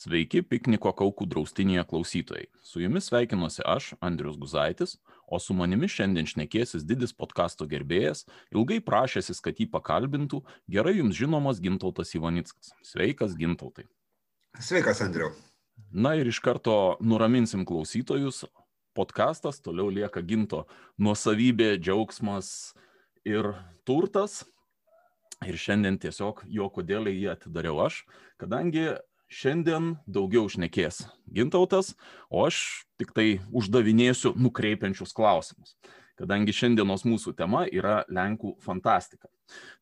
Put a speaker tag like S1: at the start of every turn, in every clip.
S1: Sveiki, pikniko kaukų draustinėje klausytojai. Su jumis sveikinuosi aš, Andrius Guzaitis, o su manimi šiandien šnekėsis didis podkasto gerbėjas, ilgai prašęsis, kad jį pakalbintų, gerai jums žinomas Gintautas Ivanickas. Sveikas, Gintautai.
S2: Sveikas, Andriu.
S1: Na ir iš karto nuraminsim klausytojus. Podkastas toliau lieka Ginto nuosavybė, džiaugsmas ir turtas. Ir šiandien tiesiog jo kodėl jį atidariau aš, kadangi šiandien daugiau šnekės Gintautas, o aš tik tai uždavinėsiu nukreipiančius klausimus, kadangi šiandienos mūsų tema yra Lenkų fantastika.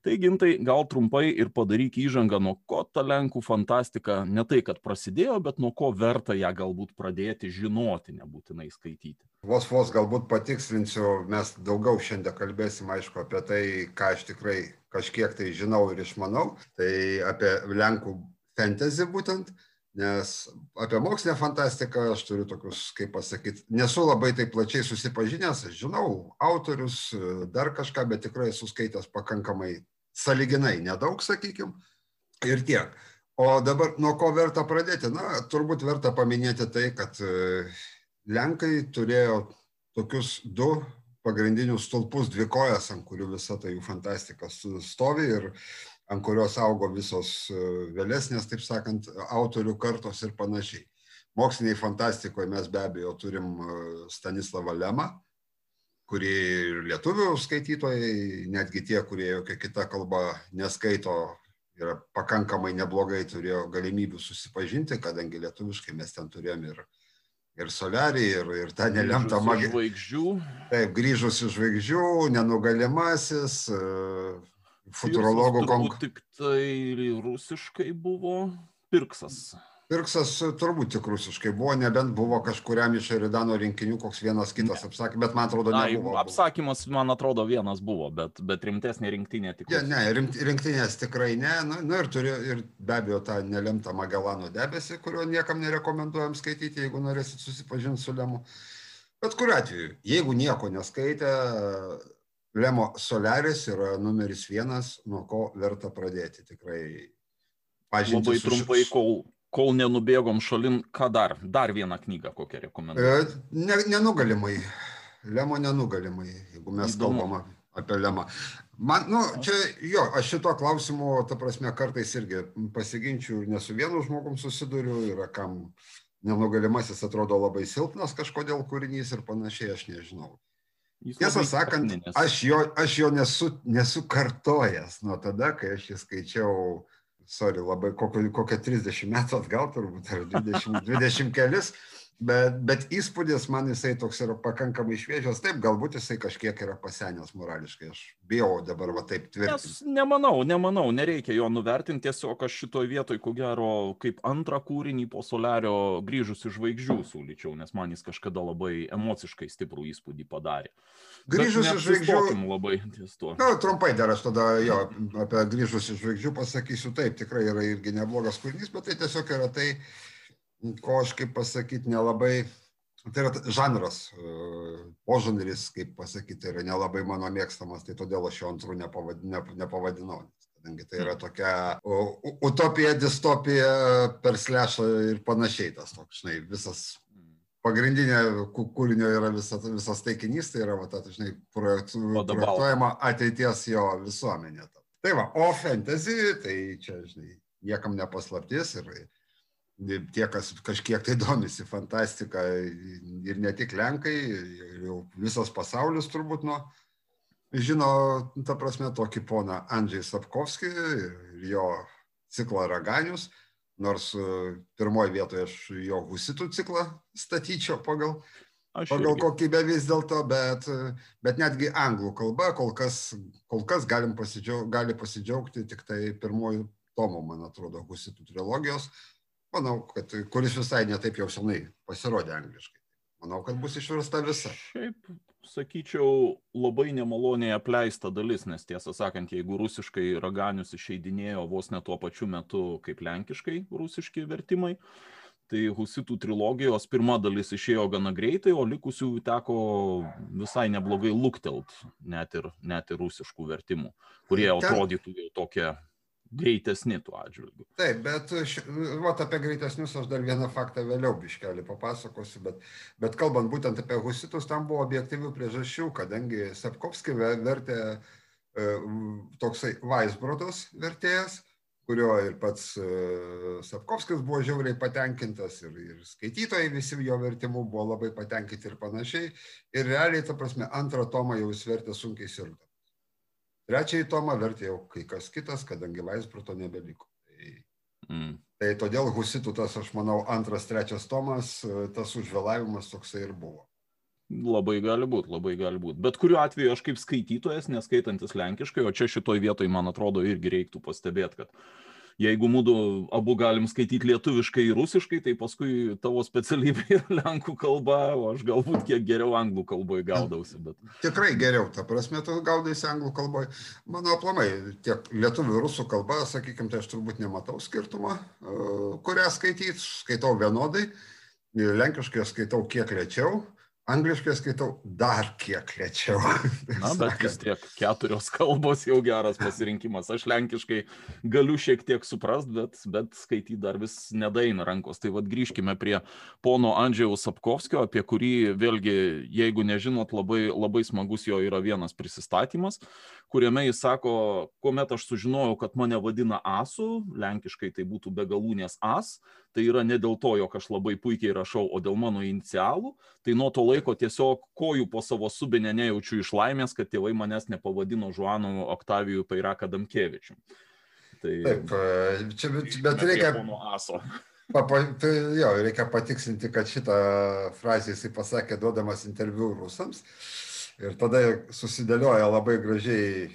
S1: Tai gintai, gal trumpai ir padaryk įžangą, nuo ko ta Lenkų fantastika ne tai, kad prasidėjo, bet nuo ko verta ją galbūt pradėti žinoti, nebūtinai skaityti.
S2: Vos vos galbūt patikslinsiu, mes daugiau šiandien kalbėsim, aišku, apie tai, ką aš tikrai kažkiek tai žinau ir išmanau. Tai apie Lenkų fantasy būtent, nes apie mokslinę fantastiką aš turiu tokius, kaip pasakyti, nesu labai taip plačiai susipažinęs, aš žinau autorius, dar kažką, bet tikrai esu skaitęs pakankamai saliginai nedaug, sakykim, ir tiek. O dabar nuo ko verta pradėti? Na, turbūt verta paminėti tai, kad Lenkai turėjo tokius du pagrindinius stulpus, dvi kojas, ant kurių visa ta jų fantastika stovi ir ant kurios augo visos vėlesnės, taip sakant, autorių kartos ir panašiai. Moksliniai fantastikoje mes be abejo turim Stanislavą Lemą, kurį ir lietuvių skaitytojai, netgi tie, kurie jokia kita kalba neskaito, yra pakankamai neblogai turėjo galimybių susipažinti, kadangi lietuviškai mes ten turėjom ir, ir solerį, ir, ir tą nelemtą
S1: magiją. Žvaigždžių.
S2: Taip, grįžus iš žvaigždžių, nenugalimasis, futurologų
S1: konkursas. Tik tai rusiškai buvo Pirksas.
S2: Pirksas turbūt tik rusiškai buvo, nebent buvo kažkuriam iš Eridano rinkinių koks vienas kitas apsakymas, bet man atrodo nebuvo.
S1: Na, apsakymas, man atrodo, vienas buvo, bet, bet rimtesnė rinktinė tikrai.
S2: Ja, ne, rimt, rinktinės tikrai ne. Na, nu, ir turi ir be abejo tą nelemtą Magelano debesį, kurio niekam nerekomenduojam skaityti, jeigu norėsit susipažinti su Lemu. Bet kuriu atveju, jeigu nieko neskaitė, Lemo Solaris yra numeris vienas, nuo ko verta pradėti tikrai.
S1: Labai trumpai, ši... kol, kol nenubėgom šalin, ką dar? Dar vieną knygą kokią rekomenduoju.
S2: Ne, nenugalimai. Lemo nenugalimai, jeigu mes Įdomu. kalbam apie Lemą. Man, nu, čia, jo, aš šito klausimu, ta prasme, kartais irgi pasiginčiu ir ne su vienu žmogum susiduriu, yra kam nenugalimasis atrodo labai silpnas kažkodėl kūrinys ir panašiai, aš nežinau. Tiesą sakant, aš jo, aš jo nesu, nesu kartojęs nuo tada, kai aš jį skaičiau, sorry, labai kokio 30 metų atgal, turbūt, ar 20, 20 kelis, bet, bet įspūdis man jisai toks yra pakankamai šviežias. Taip, galbūt jisai kažkiek yra pasenęs morališkai. Aš bijau dabar va taip tvirtinti.
S1: Nemanau, nemanau, nereikia jo nuvertinti. Tiesiog aš šitoje vietoje, ko gero, kaip antrą kūrinį po Solerio grįžus iš žvaigždžių siūlyčiau, nes man jis kažkada labai emociškai stiprų įspūdį padarė.
S2: Grįžus iš žvaigždžių.
S1: labai ties tuo.
S2: Na, trumpai dar aš tada jo apie grįžus iš žvaigždžių pasakysiu taip, tikrai yra irgi neblogas kūrinys, bet tai tiesiog yra tai, ko aš kaip pasakyti nelabai, tai yra žanras, požanris, kaip pasakyti, yra nelabai mano mėgstamas, tai todėl aš jo antrų nepavadinau, kadangi tai yra tokia utopija, distopija per slešą ir panašiai tas toks, žinai, visas pagrindinė kūrinio yra visa, visas taikinys, tai yra, va, ta, žinai, projektuojama ateities jo visuomenė. Tai va, o fantasy, tai čia, žinai, niekam nepaslaptis ir tie, kas kažkiek tai domisi fantastika ir ne tik Lenkai, jau visas pasaulis turbūt nuo, žino, ta prasme, tokį poną Andžiai Sapkovskį ir jo ciklą Raganius, nors pirmoji vietoje aš jo husitų ciklą statyčiau pagal, aš pagal irgi. kokybę vis dėlto, bet, bet netgi anglų kalba kol kas, kol kas galim pasidžiaug, gali pasidžiaugti tik tai pirmojų tomų, man atrodo, husitų trilogijos manau, kad kuris visai netaip jau senai pasirodė angliškai. Manau, kad bus išversta visa.
S1: Šiaip, sakyčiau, labai nemaloniai apleista dalis, nes tiesą sakant, jeigu rusiškai raganius išeidinėjo vos ne tuo pačiu metu kaip lenkiškai rusiški vertimai, tai Husitų trilogijos pirma dalis išėjo gana greitai, o likusių teko visai neblogai luktelt, net ir, net ir rusiškų vertimų, kurie atrodytų jau tokie greitesni tuo atžvilgiu.
S2: Taip, bet vat, apie greitesnius aš dar vieną faktą vėliau biškelį papasakosiu, bet, bet kalbant būtent apie husitus, tam buvo objektyvių priežasčių, kadangi Sapkovskį vertė e, toksai Vaisbrodas vertėjas, kurio ir pats e, Sapkovskis buvo žiauriai patenkintas ir, ir skaitytojai visi jo vertimų buvo labai patenkinti ir panašiai. Ir realiai, ta prasme, antrą tomą jau jis vertė sunkiai sirgdamas. Trečiąjį tomą vertė jau kai kas kitas, kadangi Vaisbruto nebeliko. Tai, mm. tai todėl Husitų tas, aš manau, antras, trečias tomas, tas užvėlavimas toksai ir buvo.
S1: Labai gali būti, labai gali būti. Bet kuriuo atveju aš kaip skaitytojas, neskaitantis lenkiškai, o čia šitoj vietoj, man atrodo, irgi reiktų pastebėti, kad jeigu mūdu abu galim skaityti lietuviškai ir rusiškai, tai paskui tavo specialybė yra lenkų kalba, o aš galbūt kiek geriau anglų kalboje gaudausi. Bet...
S2: Tikrai geriau, ta prasme, tu gaudaisi anglų kalboje. Mano aplamai, tiek lietuvių rusų kalba, sakykime, tai aš turbūt nematau skirtumą, e, kurią skaityti, skaitau vienodai, lenkiškai skaitau kiek lėčiau Angliškai skaitau dar kiek lėčiau.
S1: Na, bet vis tiek keturios kalbos jau geras pasirinkimas. Aš lenkiškai galiu šiek tiek suprast, bet, bet skaityti dar vis nedaina rankos. Tai vad grįžkime prie pono Andžiaus Sapkovskio, apie kurį vėlgi, jeigu nežinot, labai, labai smagus jo yra vienas prisistatymas, kuriame jis sako, kuomet aš sužinojau, kad mane vadina Asu, lenkiškai tai būtų begalūnės As, tai yra ne dėl to, jog aš labai puikiai rašau, o dėl mano inicialų, tai nuo to laiko tiesiog kojų po savo subinę nejaučiu iš laimės, kad tėvai manęs nepavadino Žuanu Oktavijų Pairaka Damkevičiu.
S2: Tai, Taip, e, čia, bet, bet reikia... Papa, tai jo, reikia patikslinti, kad šitą frazę jisai pasakė duodamas interviu rusams. Ir tada susidėlioja labai gražiai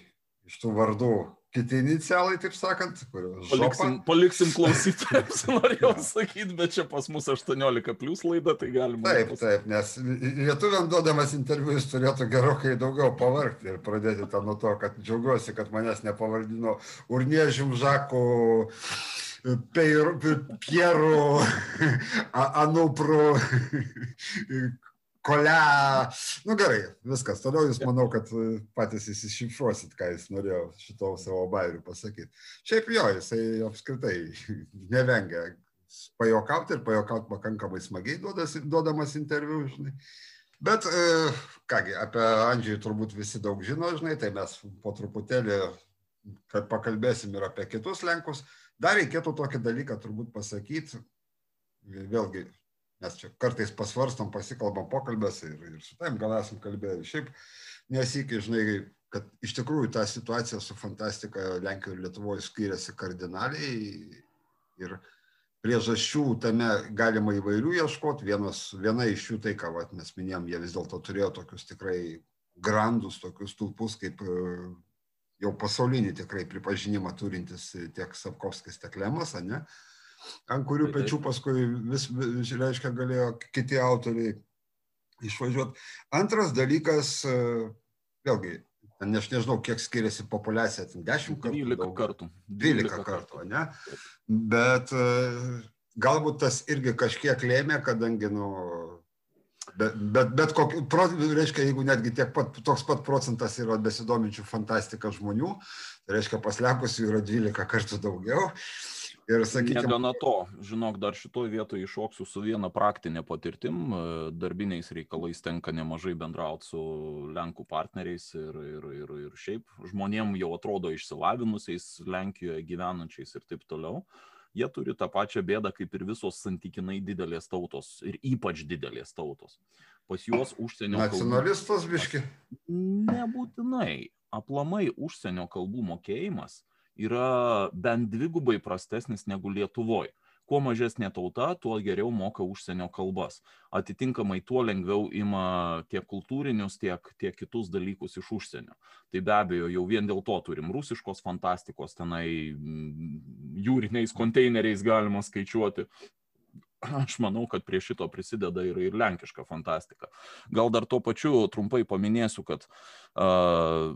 S2: iš tų vardų kiti inicialai, taip sakant,
S1: paliksim, paliksim klausytojams, norėjau sakyti, bet čia pas mus 18 plus laida, tai galima.
S2: Taip, pas... taip, nes lietuviam duodamas interviu jis turėtų gerokai daugiau pavargti ir pradėti tą nuo to, kad džiaugiuosi, kad manęs nepavardino Urniežim Žaku. Pieru, Anupru, kolia. Nu gerai, viskas. Toliau jūs manau, kad e, patys įsišifruosit, ką jis norėjo šito savo bairių pasakyti. Šiaip jo, jisai apskritai nevengia pajokauti ir pajokauti pakankamai smagiai duodas, duodamas interviu, žinai. Bet, e, kągi, apie Andžiui turbūt visi daug žino, žinai, tai mes po truputėlį pakalbėsim ir apie kitus Lenkus. Dar reikėtų tokį dalyką turbūt pasakyti, vėlgi mes čia kartais pasvarstom, pasikalbam pokalbės ir, ir su tavim gal esam kalbėję. Šiaip nesikį, žinai, kad iš tikrųjų ta situacija su fantastika Lenkijoje ir Lietuvoje skiriasi kardinaliai ir priežasčių tame galima įvairių ieškoti. Vienas, viena iš jų tai, ką vat, mes minėjom, jie vis dėlto turėjo tokius tikrai grandus, tokius stulpus kaip jau pasaulinį tikrai pripažinimą turintis tiek Sapkovskis, tiek Lemas, ne? Uh, ant kurių pečių paskui vis, reiškia, galėjo kiti autoriai išvažiuoti. Antras dalykas, e, vėlgi, aš nežinau, kiek skiriasi populiacija, 10
S1: kartų. 12 kartų.
S2: 12 kartų, ne? Bet e, galbūt tas irgi kažkiek lėmė, kadangi, nu, bet, bet, bet kokį, reiškia, jeigu netgi tiek pat, toks pat procentas yra besidominčių fantastika žmonių, tai reiškia, paslekusių yra 12 kartų daugiau.
S1: Ir sakykime. Negana to, žinok, dar šitoje vietoje iššoksiu su viena praktinė patirtim. E, darbiniais reikalais tenka nemažai bendrauti su Lenkų partneriais ir, ir, ir, ir šiaip žmonėm jau atrodo išsilavinusiais Lenkijoje gyvenančiais ir taip toliau. Jie turi tą pačią bėdą kaip ir visos santykinai didelės tautos ir ypač didelės tautos. Pas juos užsienio
S2: kalbų. Nacionalistas biški?
S1: Nebūtinai. Aplamai užsienio kalbų mokėjimas yra bent dvigubai prastesnis negu Lietuvoje. Kuo mažesnė tauta, tuo geriau moka užsienio kalbas. Atitinkamai tuo lengviau ima tiek kultūrinius, tiek, tiek kitus dalykus iš užsienio. Tai be abejo, jau vien dėl to turim rusiškos fantastikos, tenai jūriniais konteineriais galima skaičiuoti, aš manau, kad prie šito prisideda ir, ir lenkiška fantastika. Gal dar tuo pačiu trumpai paminėsiu, kad uh,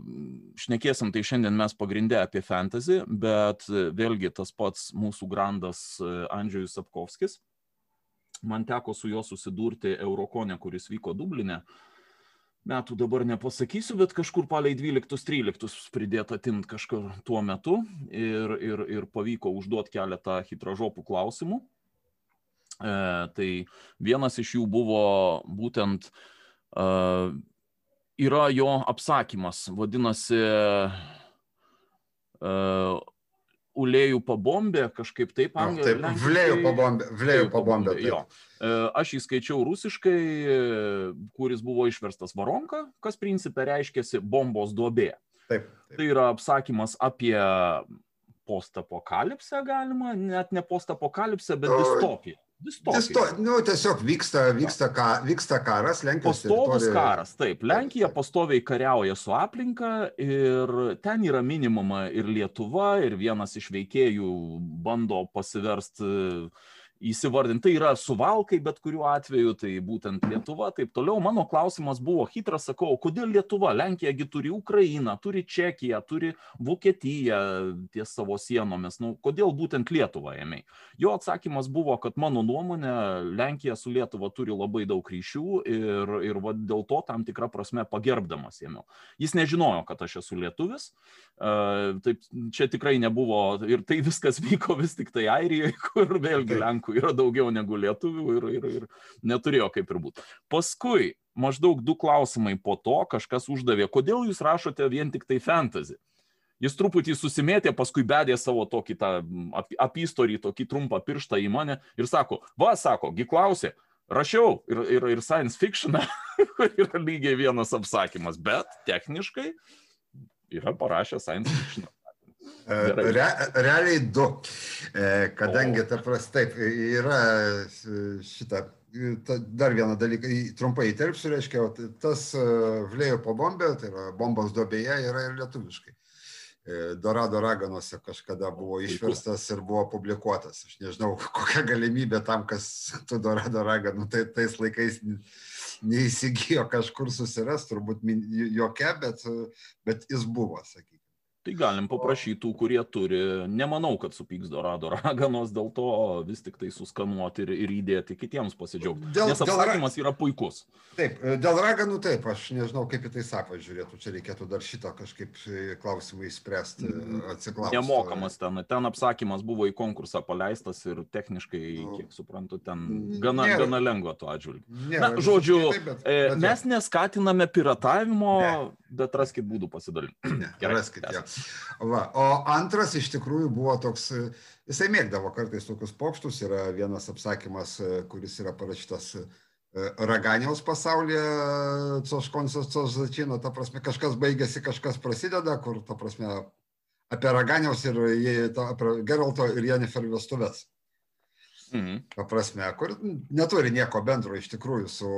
S1: šnekėsim tai šiandien mes pagrindę apie fantasy, bet vėlgi tas pats mūsų grandas Andžiujus Sapkovskis. Man teko su juo susidurti Eurokone, kuris vyko Dublinė. metų dabar nepasakysiu, bet kažkur palei 12-13 pridėta atimt kažkur tuo metu ir, ir, ir pavyko užduoti keletą hitražopų klausimų. E, tai vienas iš jų buvo būtent e, yra jo apsakymas, vadinasi e, Ulėjų pabombė, kažkaip taip,
S2: angliškai. Taip, Vlėjų pabombė. Vlėjų pabombė.
S1: Jo. Aš jį skaičiau rusiškai, kuris buvo išverstas varonka, kas principė reiškėsi bombos duobė.
S2: Taip, taip.
S1: Tai yra apsakymas apie postapokalipsę galima, net ne postapokalipsę, bet distopiją.
S2: Disto, nu, tiesiog vyksta, vyksta, ka, vyksta karas, Lenkijos.
S1: Pastovus teritorijoje. karas, taip. Lenkija pastoviai kariauja su aplinka ir ten yra minimuma ir Lietuva, ir vienas iš veikėjų bando pasiversti įsivardinti. Tai yra suvalkai, bet kuriuo atveju, tai būtent Lietuva, taip toliau. Mano klausimas buvo hitras, sakau, kodėl Lietuva? Lenkijagi turi Ukrainą, turi Čekiją, turi Vokietiją ties savo sienomis. Nu, kodėl būtent Lietuvą ėmė? Jo atsakymas buvo, kad mano nuomonė, Lenkija su Lietuva turi labai daug ryšių ir, ir va, dėl to tam tikrą prasme pagerbdamas ėmiau. Jis nežinojo, kad aš esu lietuvis. Taip, čia tikrai nebuvo ir tai viskas vyko vis tik tai Airijoje, kur vėlgi Lenkų lenkų yra daugiau negu lietuvių ir, ir, ir neturėjo kaip ir būti. Paskui maždaug du klausimai po to kažkas uždavė, kodėl jūs rašote vien tik tai fantasy. Jis truputį susimėtė, paskui bedė savo tokį tą ap, apystorį, tokį trumpą pirštą į mane ir sako, va, sako, gi klausė, rašiau ir, ir, ir science fiction yra lygiai vienas apsakymas, bet techniškai yra parašęs science fiction.
S2: Re, realiai du, e, kadangi, tarp taip, yra šitą, dar vieną dalyką, trumpai įterpsiu, reiškia, tas e, vlėjo po bombė, tai yra bombos dobėje, yra ir lietuviškai. E, Dorado raganuose kažkada buvo išverstas ir buvo publikuotas. Aš nežinau, kokia galimybė tam, kas tų Dorado raganų tai, tais laikais neįsigijo kažkur susirasti, turbūt jokia, bet, bet jis buvo, sakykime.
S1: Tai galim paprašyti tų, kurie turi. Nemanau, kad supyks Dorado raganos, dėl to vis tik tai suskanuoti ir, ir įdėti kitiems pasidžiaugti. Dėl, Nes apsakymas dėl, yra puikus.
S2: Taip, dėl raganų taip, aš nežinau, kaip į tai sako žiūrėtų. Čia reikėtų dar šito kažkaip klausimą įspręsti, atsiklausti.
S1: Nemokamas ten. Ten apsakymas buvo į konkursą paleistas ir techniškai, nu, kiek suprantu, ten gana, nėra, gana lengva tuo atžvilgiu. Na, žodžiu, taip, bet, bet, mes neskatiname piratavimo, ne. Bet raskit būdų pasidalinti.
S2: Gerai, raskit. Ja. Va. O antras iš tikrųjų buvo toks, jisai mėgdavo kartais tokius pokštus, yra vienas apsakymas, kuris yra parašytas e, Raganiaus pasaulyje, Coškonsas, Cošzačino, ta prasme, kažkas baigėsi, kažkas prasideda, kur, ta prasme, apie Raganiaus ir apie Geralto ir Jennifer vestuves. Mhm. Ta prasme, kur neturi nieko bendro iš tikrųjų su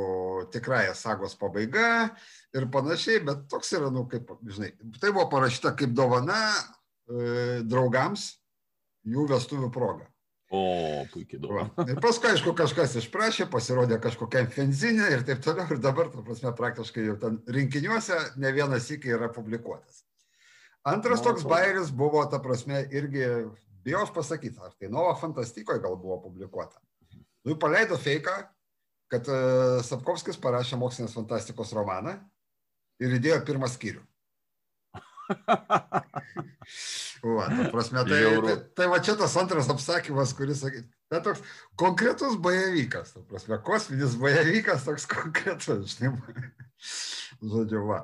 S2: tikrąją sagos pabaiga ir panašiai, bet toks yra, nu, kaip, žinai, tai buvo parašyta kaip dovana e, draugams jų vestuvių proga.
S1: O, puikiai dovana.
S2: Ir paskui, aišku, kažkas išprašė, pasirodė kažkokiam fenzinė ir taip toliau, ir dabar, ta prasme, praktiškai jau ten rinkiniuose ne vienas iki yra publikuotas. Antras toks bairis buvo, ta prasme, irgi bijau pasakyti, ar tai Nova Fantastikoje gal buvo publikuota. Nu, paleido feiką, kad uh, Sapkovskis parašė mokslinės fantastikos romaną ir įdėjo pirmą skyrių. va, ta prasme, tai, tai, tai va čia tas antras apsakymas, kuris, tai toks konkretus bajevykas, ta prasme, kosminis bajevykas toks konkretus, žinai. Žodžiu, va.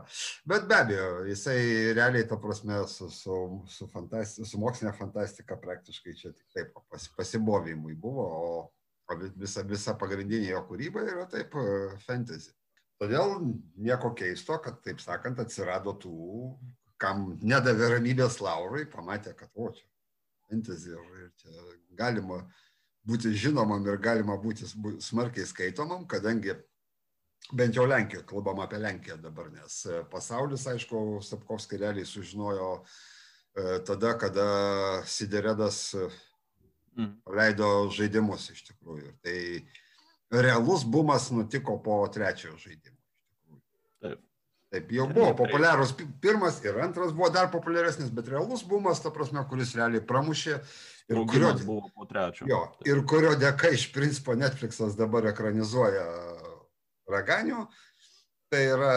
S2: Bet be abejo, jisai realiai, ta prasme, su, su, su, fantasti, su mokslinė fantastika praktiškai čia tik taip pas, pasibovimui buvo, o, o visa, visa pagrindinė jo kūryba yra taip fantasy. Todėl nieko keisto, kad, taip sakant, atsirado tų, kam nedavė ramybės laurai, pamatė, kad, o, čia fantasy ir, ir čia galima būti žinomam ir galima būti smarkiai skaitomam, kadangi bent jau Lenkijoje, kalbam apie Lenkiją dabar, nes e, pasaulis, aišku, Sapkovskį realiai sužinojo e, tada, kada Sideredas e, mm. leido žaidimus iš tikrųjų. Tai realus bumas nutiko po trečiojo žaidimo. Taip. Jau buvo populiarus pirmas ir antras buvo dar populiaresnis, bet realus bumas, ta prasme, kuris realiai pramušė
S1: ir kurio, buvo po trečio.
S2: Jo, ir kurio dėka iš principo Netflixas dabar ekranizuoja raganių. Tai yra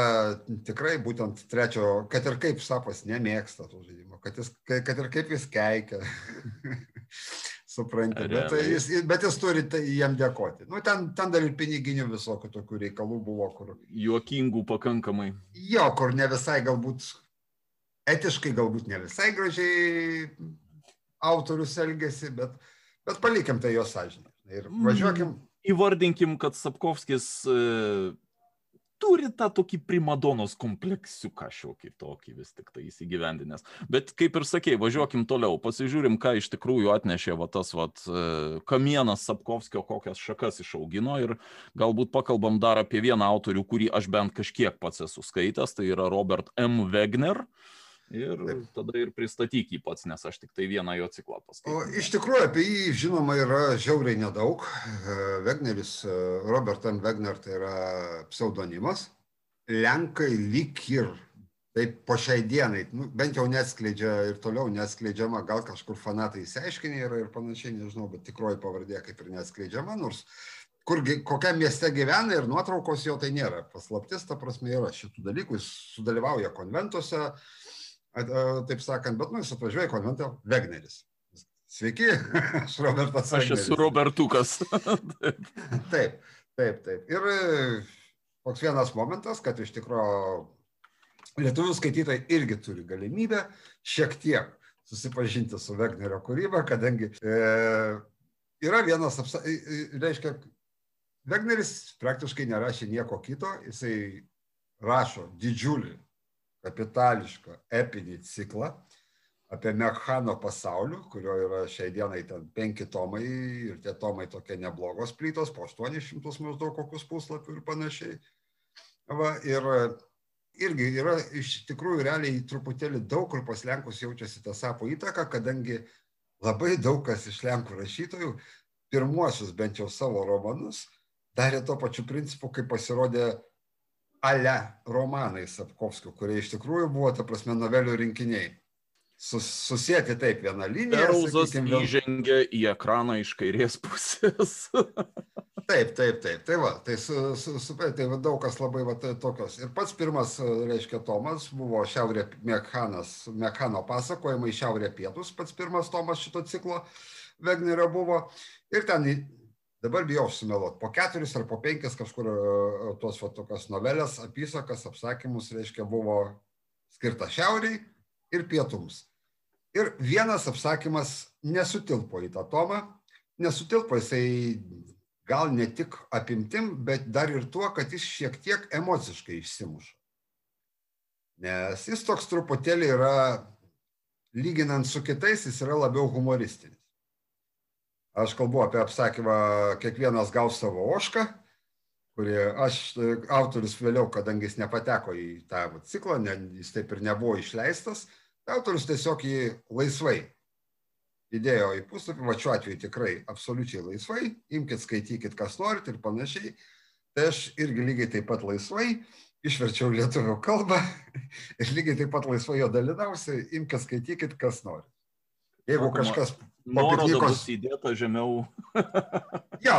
S2: tikrai būtent trečio, kad ir kaip sapas nemėgsta tų žaidimų, kad, jis, kad ir kaip jis keikia. Suprantate, bet, jis, bet jis turi tai jam dėkoti. Nu, ten, ten dar ir piniginių visokių tokių reikalų buvo, kur.
S1: Juokingų pakankamai.
S2: Jo, kur ne visai galbūt, etiškai galbūt ne visai gražiai autorius elgesi, bet, bet palikim tai jo sąžinę. Ir važiuokim. Mm,
S1: įvardinkim, kad Sapkovskis e, turi tą tokį primadonos kompleksiuką šiokį tokį vis tik tai įsigyvendinęs. Bet kaip ir sakei, važiuokim toliau, pasižiūrim, ką iš tikrųjų atnešė va, tas va, e, kamienas Sapkovskio, kokias šakas išaugino ir galbūt pakalbam dar apie vieną autorių, kurį aš bent kažkiek pats esu skaitęs, tai yra Robert M. Wegner. Uh, ir Taip. tada ir pristatyk jį pats, nes aš tik tai vieną jo ciklą paskaičiau.
S2: Iš tikrųjų, apie jį žinoma yra žiauriai nedaug. Wegneris, e, Robert M. Wegner tai yra pseudonimas. Lenkai lyg ir, taip po šiai dienai, nu, bent jau neatskleidžia ir toliau neatskleidžiama, gal kažkur fanatai įsiaiškinė yra ir panašiai, nežinau, bet tikroji pavardė kaip ir neatskleidžiama, nors kur, kokiam mieste gyvena ir nuotraukos jo tai nėra. Paslaptis, ta prasme, yra šitų dalykų, jis sudalyvauja konventuose, uh, taip sakant, bet nu, jis atvažiuoja į konventą Wegneris. Sveiki, aš Robertas.
S1: Aš esu Robertukas.
S2: taip, taip, taip. Ir e, toks vienas momentas, kad iš tikrųjų lietuvių skaitytojai irgi turi galimybę šiek tiek susipažinti su Wegnerio kūryba, kadangi e, yra vienas, apsa, reiškia, Wegneris praktiškai nerašė nieko kito, jisai rašo didžiulį kapitališką epinį ciklą apie Mekhano pasaulių, kurio yra šiai dienai ten penki tomai ir tie tomai tokie neblogos plytos, po 800 maždaug kokius puslapių ir panašiai. Va, ir irgi yra iš tikrųjų realiai truputėlį daug kur pas Lenkus jaučiasi tą sapų įtaką, kadangi labai daug kas iš Lenkų rašytojų pirmuosius bent jau savo romanus darė tuo pačiu principu, kaip pasirodė ale romanai Sapkovskio, kurie iš tikrųjų buvo, ta prasme, novelių rinkiniai. Sus, susėti taip vieną liniją.
S1: Rauzas sakykim, įžengia į ekraną iš kairės pusės.
S2: taip, taip, taip. Tai va, tai, su, su, su, tai va, daug kas labai va, tai, tokios. Ir pats pirmas, reiškia, Tomas buvo Šiaurė Mekhanas, Mekhano pasakojimai Šiaurė pietus, pats pirmas Tomas šito ciklo Wegnerio buvo. Ir ten dabar bijau sumeluot. Po keturis ar po penkis kažkur e, tos va tokios novelės apysakas apsakymus reiškia buvo skirta šiauriai ir pietums. Ir vienas apsakymas nesutilpo į tą tomą. Nesutilpo jisai gal ne tik apimtim bet dar ir tuo kad jis šiek tiek emociškai išsimuša. Nes jis toks truputėlį yra lyginant su kitais jis yra labiau humoristinis Aš kalbu apie apsakymą Kiekvienas gaus savo ošką, kurį aš, autorius vėliau, kadangi jis nepateko į tą ciklą, ne, jis taip ir nebuvo išleistas, autorius tiesiog jį laisvai įdėjo į puslapį, va šiuo atveju tikrai absoliučiai laisvai, imkite, skaitykite, kas norit ir panašiai. Tai aš irgi lygiai taip pat laisvai išverčiau lietuvių kalbą ir lygiai taip pat laisvai jo dalinausi, imkite, skaitykite, kas norit. Jeigu kažkas
S1: Nuoroda bus įdėta žemiau.
S2: ja,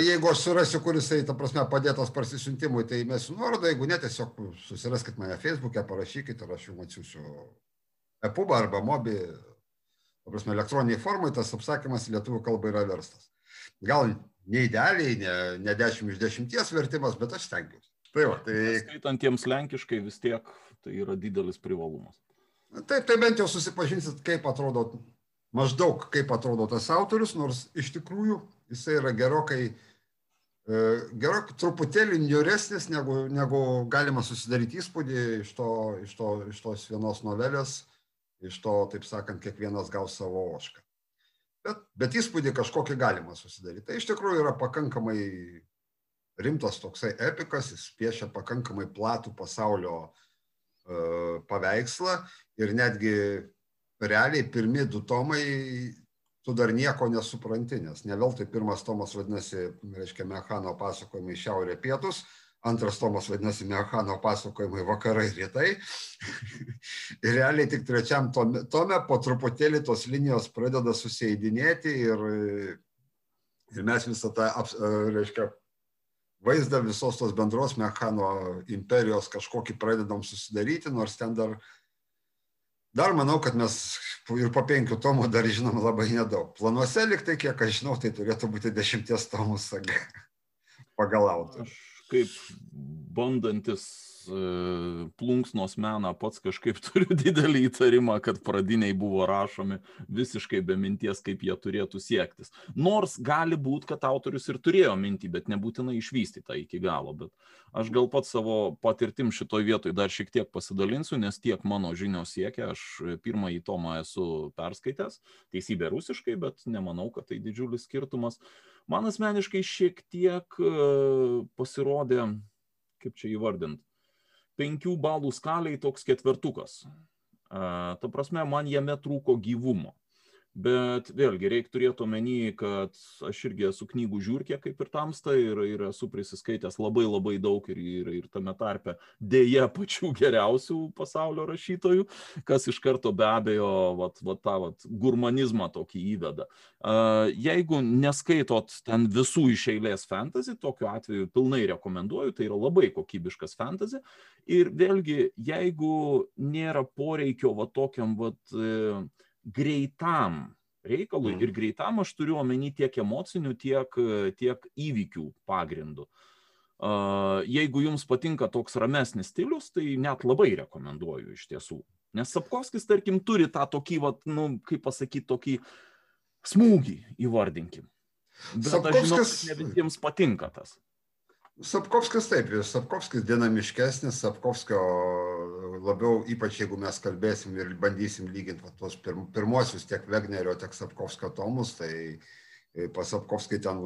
S2: jeigu aš surasiu, kuris, ta prasme, padėtas parsisiuntimui, tai mėsiu nuorodą, jeigu ne, tiesiog susiraskit mane Facebook'e, parašykit ir aš jums atsiųsiu EPUBą arba MOBI, ta prasme, elektroniniai formai tas apsakymas į lietuvių kalbą yra verstas. Gal ne idealiai, ne, ne 10 iš 10 vertimas, bet aš stengiuosi.
S1: Tai va, tai... Skaitantiems lenkiškai vis tiek tai yra didelis privalumas.
S2: Taip, tai bent jau susipažinsit, kaip atrodo maždaug kaip atrodo tas autorius, nors iš tikrųjų jisai yra gerokai, e, gerokai truputėlį niuresnis, negu, negu galima susidaryti įspūdį iš, to, iš, to, iš tos vienos novelės, iš to, taip sakant, kiekvienas gaus savo ošką. Bet, bet įspūdį kažkokį galima susidaryti. Tai iš tikrųjų yra pakankamai rimtas toksai epikas, jis piešia pakankamai platų pasaulio uh, paveikslą ir netgi realiai pirmi du tomai tu dar nieko nesupranti, nes ne veltui pirmas tomas vadinasi, reiškia, Mechano pasakojimai šiaurė pietus, antras tomas vadinasi Mechano pasakojimai vakarai rytai. ir realiai tik trečiam tome, tome po truputėlį tos linijos pradeda susėdinėti ir, ir mes visą tą, reiškia, vaizdą visos tos bendros mechano imperijos kažkokį pradedam susidaryti, nors ten dar, dar manau, kad mes ir po penkių tomų dar žinom labai nedaug. Planuose liktai, kiek aš žinau, tai turėtų būti dešimties tomų saga pagal autorių.
S1: Aš kaip bandantis plunksnos meną pats kažkaip turiu didelį įtarimą, kad pradiniai buvo rašomi visiškai be minties, kaip jie turėtų siektis. Nors gali būti, kad autorius ir turėjo mintį, bet nebūtinai išvystytą iki galo. Bet aš gal pat savo patirtim šitoj vietoj dar šiek tiek pasidalinsiu, nes tiek mano žinios siekia, aš pirmąjį tomą esu perskaitęs, teisybė rusiškai, bet nemanau, kad tai didžiulis skirtumas. Man asmeniškai šiek tiek e, pasirodė, kaip čia įvardinti, penkių balų skaliai toks ketvertukas. Ta prasme, man jame trūko gyvumo. Bet vėlgi reikia turėti omeny, kad aš irgi esu knygų žiūrkė kaip ir tamsta ir, ir esu prisiskaitęs labai labai daug ir, ir, ir tame tarpe dėja pačių geriausių pasaulio rašytojų, kas iš karto be abejo vat, vat, tą vat, gurmanizmą tokį įveda. Jeigu neskaitot ten visų iš eilės fantasy, tokiu atveju pilnai rekomenduoju, tai yra labai kokybiškas fantasy. Ir vėlgi, jeigu nėra poreikio va tokiam vat, e, greitam reikalui ir greitam aš turiu omeny tiek emocinių, tiek, tiek įvykių pagrindų. Jeigu jums patinka toks ramesnis stilius, tai net labai rekomenduoju iš tiesų. Nes Sapkovskis, tarkim, turi tą tokį, vat, nu, kaip pasakyti, tokį smūgį, įvardinkim. Bet Sapkovskis... aš žinau, ne visiems patinka tas.
S2: Sapkovskis taip, Sapkovskis dinamiškesnis, Sapkovskio labiau, ypač jeigu mes kalbėsim ir bandysim lyginti va, tuos pirm, pirmosius tiek Wegnerio, tiek Sapkovskio tomus, tai e, pas Sapkovskį ten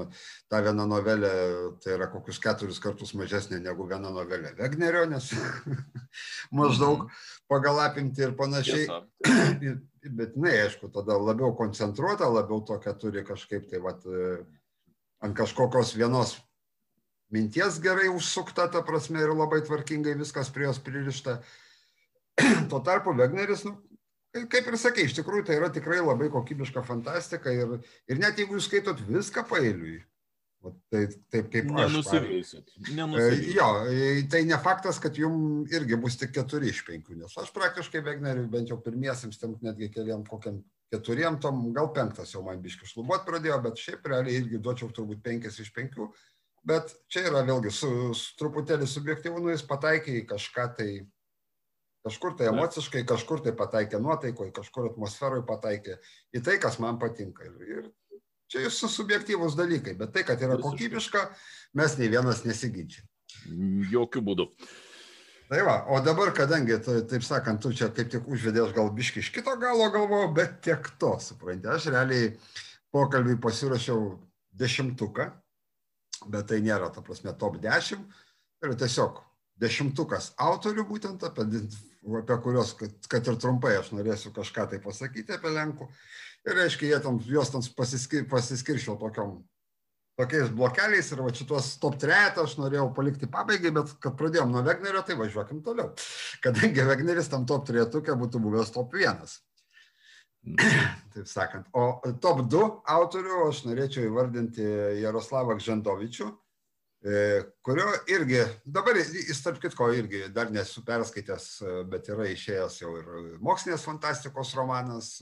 S2: ta viena novelė, tai yra kokius keturis kartus mažesnė negu viena novelė Wegnerio, nes maždaug mhm. pagal apimti ir panašiai. Bet, na, aišku, tada labiau koncentruota, labiau tokia turi kažkaip tai, va, e, ant kažkokios vienos minties gerai užsukta, ta prasme, ir labai tvarkingai viskas prie jos pririšta. Tuo tarpu Wegneris, nu, kaip ir sakai, iš tikrųjų tai yra tikrai labai kokybiška fantastika ir, ir net jeigu jūs skaitot viską pailiui, Tai taip kaip
S1: Nenusiveisit.
S2: Nenusiveisit. Jo, tai ne faktas, kad jums irgi bus tik keturi iš penkių, nes aš praktiškai Wegneriui bent jau pirmiesiams, ten netgi keliam kokiam keturiem tom, gal penktas jau man biški šlubuot pradėjo, bet šiaip realiai irgi duočiau turbūt penkis iš penkių. Bet čia yra vėlgi su, su truputėlį subjektyvu, nu jis pataikė į kažką tai, kažkur tai emociškai, kažkur tai pataikė nuotaikoje, kažkur atmosferoje pataikė į tai, kas man patinka. Ir, ir čia jūsų subjektyvūs dalykai, bet tai, kad yra kokybiška, mes nei vienas nesiginčiam.
S1: Jokių būdų.
S2: Tai va, o dabar, kadangi, taip sakant, tu čia kaip tik užvedės gal biški iš kito galo galvoju, bet tiek to, supranti, aš realiai pokalbį pasirašiau dešimtuką, bet tai nėra, ta prasme, top 10. Tai yra tiesiog dešimtukas autorių būtent, apie, apie kurios, kad, kad ir trumpai aš norėsiu kažką tai pasakyti apie Lenkų. Ir reiškia, jie tam, juos tam pasiskir, pasiskirščiau tokiom, tokiais blokeliais ir va šitos top 3 aš norėjau palikti pabaigai, bet kad pradėjom nuo Wegnerio, tai važiuokim toliau. Kadangi Wegneris tam top 3 būtų buvęs top 1. Taip sakant. O top 2 autorių aš norėčiau įvardinti Jaroslavą Gžendovičių, e, kurio irgi, dabar jis tarp kitko irgi dar nesu perskaitęs, bet yra išėjęs jau ir mokslinės fantastikos romanas,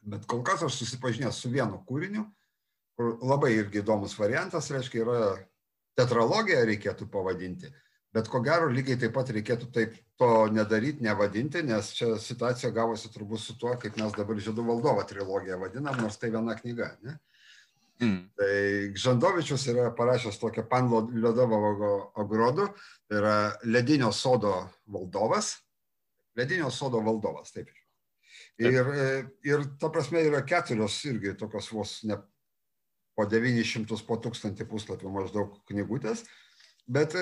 S2: bet kol kas aš susipažinęs su vienu kūriniu, kur labai irgi įdomus variantas, reiškia, yra tetralogija reikėtų pavadinti bet ko gero lygiai taip pat reikėtų taip to nedaryti, nevadinti, nes čia situacija gavosi turbūt su tuo, kaip mes dabar Žydų valdovo trilogiją vadinam, nors tai viena knyga. Ne? Mm. Tai Žandovičius yra parašęs tokią Panlo Liudovo Ogrodų, tai yra Ledinio sodo valdovas. Ledinio sodo valdovas, taip. Ir, ir ta prasme yra keturios irgi tokios vos ne po 900, po 1000 puslapių maždaug knygutės, bet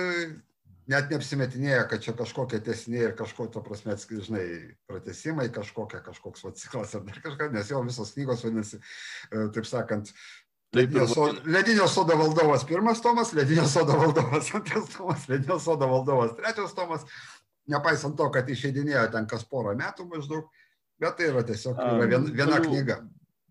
S2: net neapsimetinėja, kad čia kažkokie tesiniai ir kažko, to prasme, žinai, pratesimai, kažkokia, kažkoks ciklas ar dar kažką, nes jau visos knygos vadinasi, e, taip sakant, Ledinio, sodo, Ledinio sodo valdovas pirmas tomas, Ledinio sodo valdovas antras tomas, Ledinio sodo valdovas trečias tomas, nepaisant to, kad išeidinėjo ten kas porą metų maždaug, bet tai yra tiesiog yra viena, viena knyga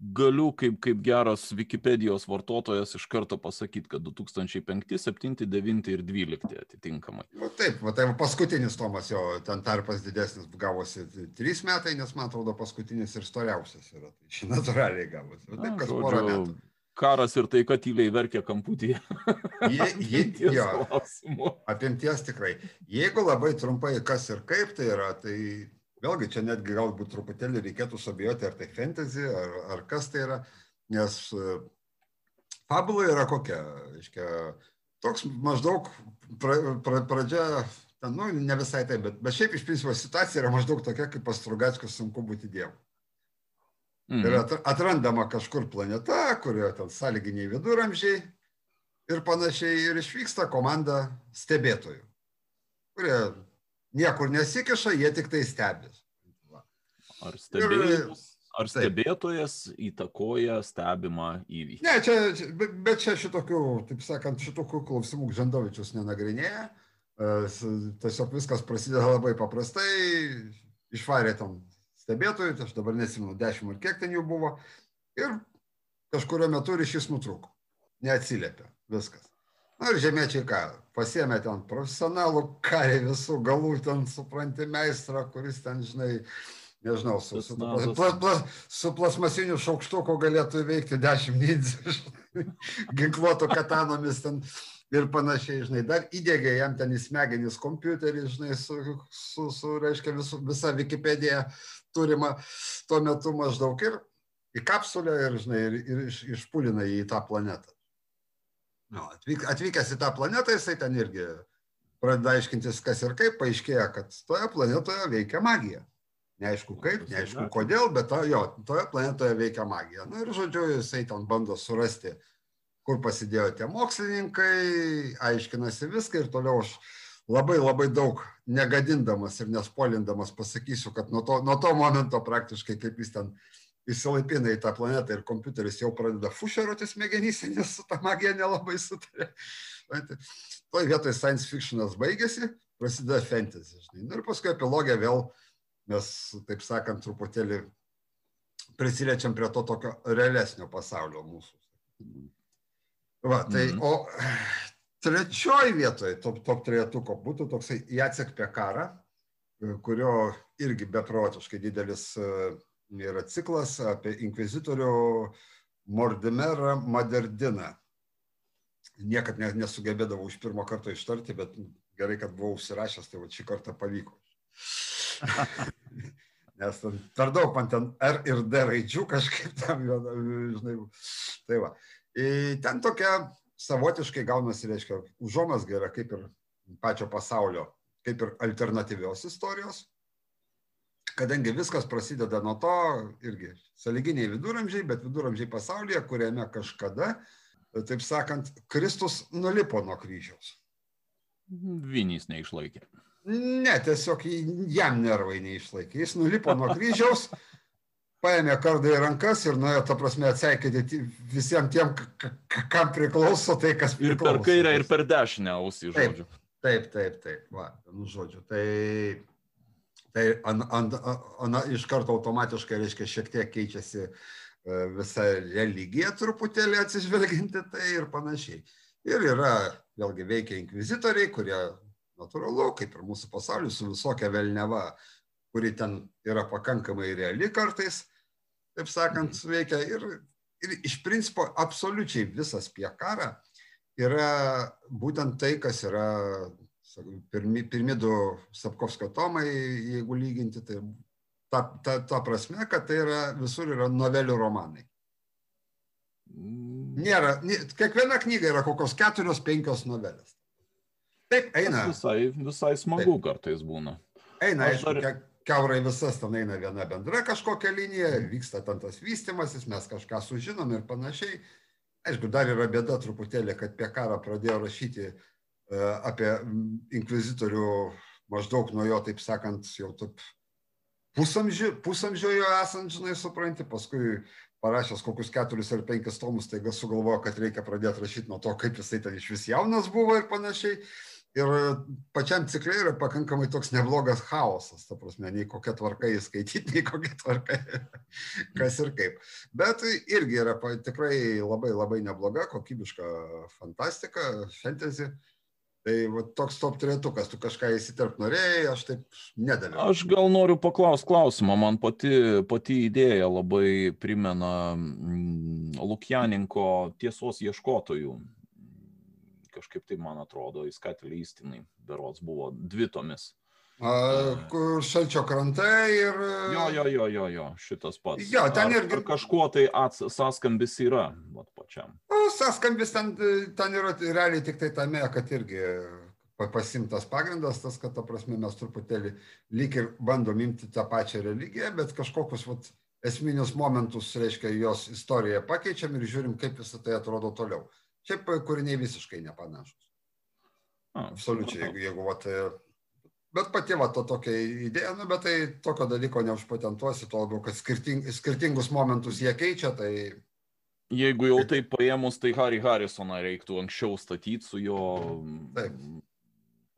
S1: galiu kaip, kaip geras Wikipedijos vartotojas iš karto pasakyti, kad 2005, 7, 9 ir 12 atitinkamai.
S2: Nu, taip, va, tai paskutinis Tomas jo, ten tarpas didesnis gavosi 3 metai, nes man atrodo paskutinis ir storiausias yra. Tai natūraliai gavosi. Va, taip, kas porą metų.
S1: Karas ir tai, kad tyliai verkia kamputyje.
S2: Jie, jie, jo, apimties tikrai. Jeigu labai trumpai kas ir kaip tai yra, tai vėlgi čia netgi galbūt truputėlį reikėtų sabijoti, ar tai fantasy, ar, ar kas tai yra, nes e, fabula yra kokia, reiškia, toks maždaug pra, pra, pradžia, nu, ne visai taip, bet, bet šiaip iš principo situacija yra maždaug tokia, kaip pastrugačkas sunku būti dievu. Mhm. Ir atrandama kažkur planeta, kurioje ten sąlyginiai viduramžiai ir panašiai, ir išvyksta komanda stebėtojų, kurie niekur nesikiša, jie tik tai stebės.
S1: Ar stebėjimas? Ar stebėtojas įtakoja stebimą įvykį?
S2: Ne, čia, bet, bet čia šitokių, taip sakant, šitokių klausimų Žandovičius nenagrinėja. Tiesiog viskas prasideda labai paprastai, išvarė tam stebėtojų, aš dabar nesimenu, dešimt ar kiek ten jų buvo, ir kažkurio metu ryšys nutrūko, neatsiliepia, viskas. Na ir žemiečiai ką, pasiemė ten profesionalų karį visų galų, ten supranti meistrą, kuris ten, žinai, nežinau, su, su, pla, pla, su plasmasiniu šaukštuku galėtų įveikti dešimt nindzų, ginkluotų katanomis ten ir panašiai, žinai, dar įdėgė jam ten į smegenis kompiuterį, žinai, su, su, su reiškia, visu, visa Wikipedija turima tuo metu maždaug ir į kapsulę ir, žinai, ir, ir iš, išpulina į tą planetą. Nu, atvyk, atvykęs į tą planetą, jisai ten irgi pradeda aiškintis, kas ir kaip, paaiškėja, kad toje planetoje veikia magija. Neaišku kaip, neaišku kodėl, bet to, jo, toje planetoje veikia magija. Na nu, ir žodžiu, jisai ten bando surasti, kur pasidėjo tie mokslininkai, aiškinasi viską ir toliau aš labai labai daug negadindamas ir nespolindamas pasakysiu, kad nuo to, nuo to momento praktiškai kaip jis ten įsilaipina į tą planetą ir kompiuteris jau pradeda fušeruoti smegenyse, nes su ta magija nelabai sutarė. Toj vietoj science fictionas baigėsi, prasideda fantasy. Žinai. Nu ir paskui epilogė vėl mes, taip sakant, truputėlį prisiliečiam prie to tokio realesnio pasaulio mūsų. Va, tai, mm -hmm. o trečioji vietoje top, top trejetuko būtų toksai Jacek Pekara, kurio irgi beprotiškai didelis uh, yra ciklas apie inkvizitorių Mordimerą Maderdiną. Niekad nesugebėdavau iš pirmo karto ištarti, bet gerai, kad buvau užsirašęs, tai va šį kartą pavyko. Nes per daug man ten R ir D raidžių kažkaip tam, žinai, tai va. Ten tokia savotiškai gaunasi, reiškia, užuomasga yra kaip ir pačio pasaulio, kaip ir alternatyvios istorijos, kadangi viskas prasideda nuo to, irgi saliginiai viduramžiai, bet viduramžiai pasaulyje, kuriame kažkada, taip sakant, Kristus nulipo nuo kryžiaus.
S1: Vinys neišlaikė.
S2: Ne, tiesiog jam nervai neišlaikė. Jis nulipo nuo kryžiaus, paėmė kardą į rankas ir nuėjo, ta prasme, atseikėti visiems tiem, kam priklauso tai, kas priklauso.
S1: Ir per kairę, ir per dešinę ausį,
S2: žodžiu. Taip, taip, taip, va, nu, žodžiu. Tai Tai an, an, an, iš karto automatiškai, reiškia, šiek tiek keičiasi e, visa religija truputėlį atsižvelginti tai ir panašiai. Ir yra, vėlgi, veikia inkvizitoriai, kurie natūralu, kaip ir mūsų pasaulis, su visokia velneva, kuri ten yra pakankamai reali kartais, taip sakant, mhm. veikia. Ir, ir iš principo absoliučiai visas piekara yra būtent tai, kas yra pirmi, pirmi du Sapkovskio tomai, jeigu lyginti, tai ta, ta, ta prasme, kad tai yra, visur yra novelių romanai. Mm. Nėra, kiekviena knyga yra kokios keturios, penkios novelės. Taip, eina.
S1: Visai, visai smagu Taip. kartais būna.
S2: Eina, Aš aišku, dar... keurai visas ten eina viena bendra kažkokia linija, vyksta ten tas vystimasis, mes kažką sužinom ir panašiai. Aišku, dar yra bėda truputėlį, kad apie karą pradėjo rašyti E, apie inkvizitorių maždaug nuo jo, taip sakant, jau taip pusamžio, pusamžio jo esant, žinai, supranti, paskui parašęs kokius keturis ar penkis tomus, taiga sugalvojo, kad reikia pradėti rašyti nuo to, kaip jisai ten iš vis jaunas buvo ir panašiai. Ir pačiam cikle yra pakankamai toks neblogas chaosas, ta prasme, nei kokia tvarka įskaityti, nei kokia tvarka, kas ir kaip. Bet irgi yra tikrai labai labai nebloga, kokybiška fantastika, fantasy. Tai va, toks top turėtukas, tu kažką įsiterp norėjai, aš taip nedaliu.
S1: Aš gal noriu paklausti klausimą, man pati, pati idėja labai primena mm, Lukjaninko tiesos ieškotojų kažkaip tai man atrodo, įskatelį įstinai, berots buvo dvi tomis.
S2: Šalčio krantai ir...
S1: Jo, jo, jo, jo, jo, šitas pats.
S2: Jo, ten
S1: ar,
S2: irgi...
S1: Ar kažkuo tai ats, sąskambis yra, vat pačiam.
S2: O, sąskambis ten, ten yra realiai tik tai tame, kad irgi pasimtas pagrindas, tas, kad, ta prasme, mes truputėlį lyg ir bandom imti tą pačią religiją, bet kažkokius vat, esminius momentus, reiškia, jos istoriją pakeičiam ir žiūrim, kaip visą tai atrodo toliau. Šiaip kūriniai visiškai nepanašus. Absoliučiai, jeigu, jeigu vat, bet pati va to tokia idėja, nu, bet tai tokio dalyko neužpatentuosi, to labiau, kad skirting, skirtingus momentus jie keičia, tai...
S1: Jeigu jau taip paėmus, tai Harry Harrisoną reiktų anksčiau statyti su jo
S2: taip.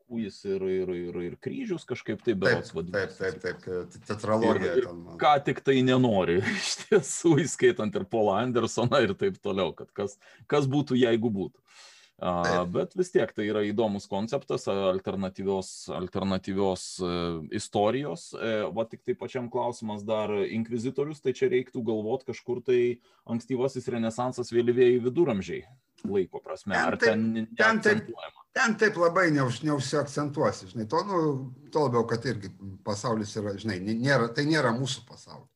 S1: Kūjis ir, ir, ir, ir kryžius kažkaip taip berots
S2: vadinasi. Taip, taip, taip, tetralogija.
S1: Ir, ir ką tik tai nenori, iš tiesų, įskaitant ir Paulą Andersoną ir taip toliau, kad kas, kas būtų, jeigu būtų. A, bet vis tiek tai yra įdomus konceptas alternatyvios, alternatyvios e, istorijos. E, va tik tai pačiam klausimas dar inkvizitorius, tai čia reiktų galvoti kažkur tai ankstyvasis renesansas vėlyvėjai viduramžiai laiko prasme. Ar ten,
S2: ten, ten, taip, ten taip labai neuž, neužsiakcentuosi, žinai, to, nu, to labiau, kad irgi pasaulis yra, žinai, nėra, tai nėra mūsų pasaulis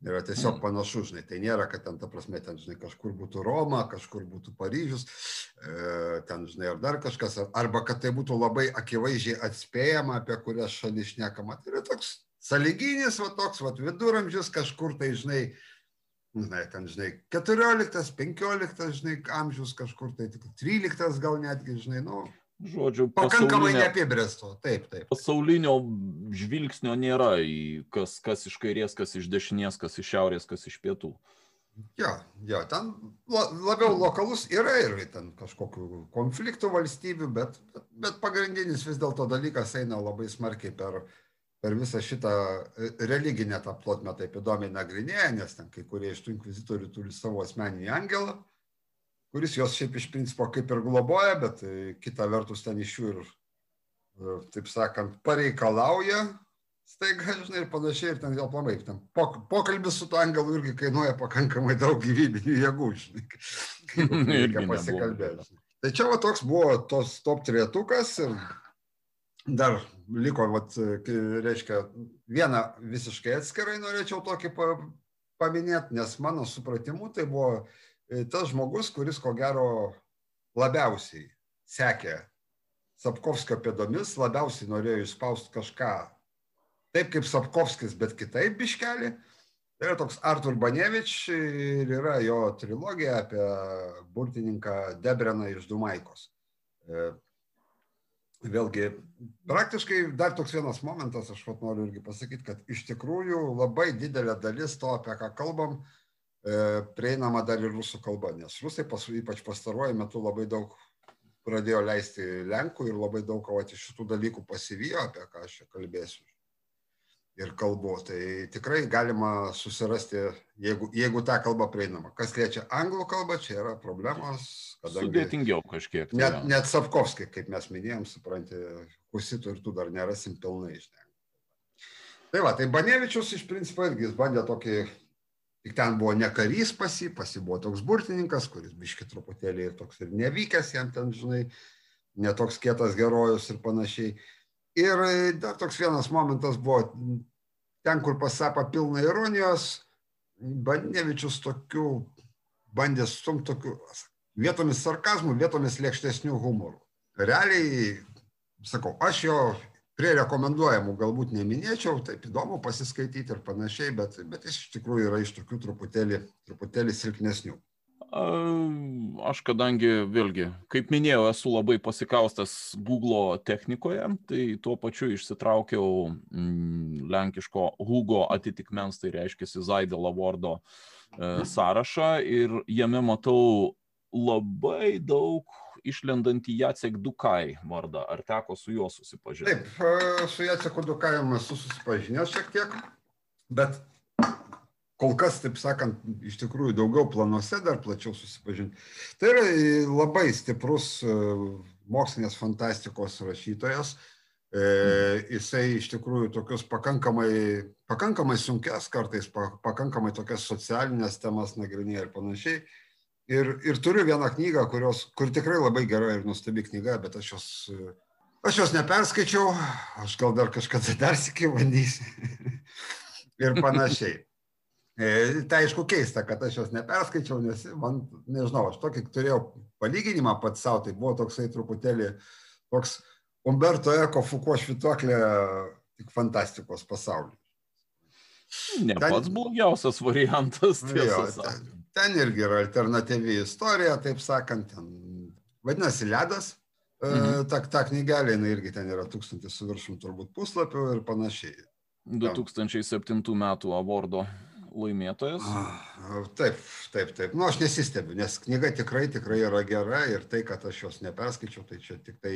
S2: yra tiesiog mm. panašu, žinai, tai nėra, kad ten, ta prasme, ten, žinai, kažkur būtų Roma, kažkur būtų Paryžius, e, ten, žinai, ar dar kažkas, arba kad tai būtų labai akivaizdžiai atspėjama, apie kurias šalis šnekama. Tai yra toks saliginis, va toks, va viduramžius kažkur tai, žinai, žinai, ten, žinai, 14, 15, žinai, amžius kažkur tai, 13 gal netgi, žinai, nu,
S1: Žodžiu,
S2: pakankamai neapibrėsto, taip, taip.
S1: Pasaulinio žvilgsnio nėra į kas, kas iš kairės, kas iš dešinės, kas iš šiaurės, kas iš pietų.
S2: Jo, jo, ten labiau lokalus yra ir ten kažkokių konfliktų valstybių, bet, bet, pagrindinis vis dėlto dalykas eina labai smarkiai per, per visą šitą religinę tą plotmę taip įdomiai nagrinėja, nes ten kai kurie iš tų inkvizitorių turi savo asmeninį angelą, kuris jos šiaip iš principo kaip ir globoja, bet e, kita vertus ten iš jų ir, e, taip sakant, pareikalauja staiga, žinai, ir panašiai, ir ten vėl plamai. Ten pokalbis su tuo angelu irgi kainuoja pakankamai daug gyvybinių jėgų, žinai, reikia pasikalbėti. Tai čia va toks buvo tos top trietukas ir dar liko, vat, reiškia, vieną visiškai atskirai norėčiau tokį paminėti, nes mano supratimu tai buvo E, tas žmogus, kuris ko gero labiausiai sekė Sapkovskio pėdomis, labiausiai norėjo išspausti kažką taip kaip Sapkovskis, bet kitaip biškelį. Tai yra toks Artur Banevič ir yra jo trilogija apie burtininką Debreną iš Dumaikos. Vėlgi, praktiškai dar toks vienas momentas, aš noriu irgi pasakyti, kad iš tikrųjų labai didelė dalis to, apie ką kalbam, E, prieinama dar ir rusų kalba, nes rusai pas, ypač pastaruoju metu labai daug pradėjo leisti lenkų ir labai daug vat, iš šitų dalykų pasivijo, apie ką aš čia kalbėsiu. Ir kalbu, tai tikrai galima susirasti, jeigu, jeigu ta kalba prieinama. Kas liečia anglų kalbą, čia yra problemos.
S1: Sudėtingiau kažkiek.
S2: Tai net, net Sapkovskai, kaip mes minėjom, supranti, kusitų ir tu dar nerasim pilnai išnekti. Tai va, tai Banevičius iš principo irgi jis bandė tokį Tik ten buvo ne karys pasi, pasi buvo toks burtininkas, kuris biški truputėlį ir toks ir nevykęs, jam ten, žinai, netoks kietas herojus ir panašiai. Ir dar toks vienas momentas buvo, ten, kur pasapa pilna ironijos, Banevičius tokių bandė stumti tokių vietomis sarkazmų, vietomis lėkštesnių humorų. Realiai, sakau, aš jo prie rekomenduojamų galbūt neminėčiau, taip įdomu pasiskaityti ir panašiai, bet, bet jis iš tikrųjų yra iš tokių truputėlį, truputėlį silpnesnių.
S1: Aš kadangi, vėlgi, kaip minėjau, esu labai pasikaustas Google technikoje, tai tuo pačiu išsitraukiau mm, lenkiško Hugo atitikmens, tai reiškia Zaidė Lavordo e, sąrašą ir jame matau labai daug išlendantį Jacek Dukai vardą. Ar teko su juo susipažinti?
S2: Taip, su Jaceku Dukajem esu susipažinęs šiek tiek, bet kol kas, taip sakant, iš tikrųjų daugiau planuose dar plačiau susipažinti. Tai yra labai stiprus mokslinės fantastikos rašytojas. E, jisai iš tikrųjų tokius pakankamai, pakankamai sunkias kartais, pakankamai tokias socialinės temas nagrinėja ir panašiai. Ir, ir turiu vieną knygą, kurios, kur tikrai labai gera ir nuostabi knyga, bet aš jos, aš jos neperskaičiau, aš gal dar kažkada dar sėkiu bandysiu. ir panašiai. E, tai aišku keista, kad aš jos neperskaičiau, nes man, nežinau, aš tokį turėjau palyginimą pats savo, tai buvo toksai truputėlį toks Umberto Eko Fuko švituoklė tik fantastikos pasaulyje.
S1: Ne ten, pats blogiausias variantas. Jo,
S2: ten, ten irgi yra alternatyvi istorija, taip sakant, ten vadinasi Ledas. E, mhm. Ta, ta knygelė, jinai irgi ten yra tūkstantis su viršum turbūt puslapių ir panašiai.
S1: 2007 metų abordo laimėtojas?
S2: Taip, taip, taip. Nu, aš nesistebiu, nes knyga tikrai, tikrai yra gera ir tai, kad aš jos neperskaičiau, tai čia tik tai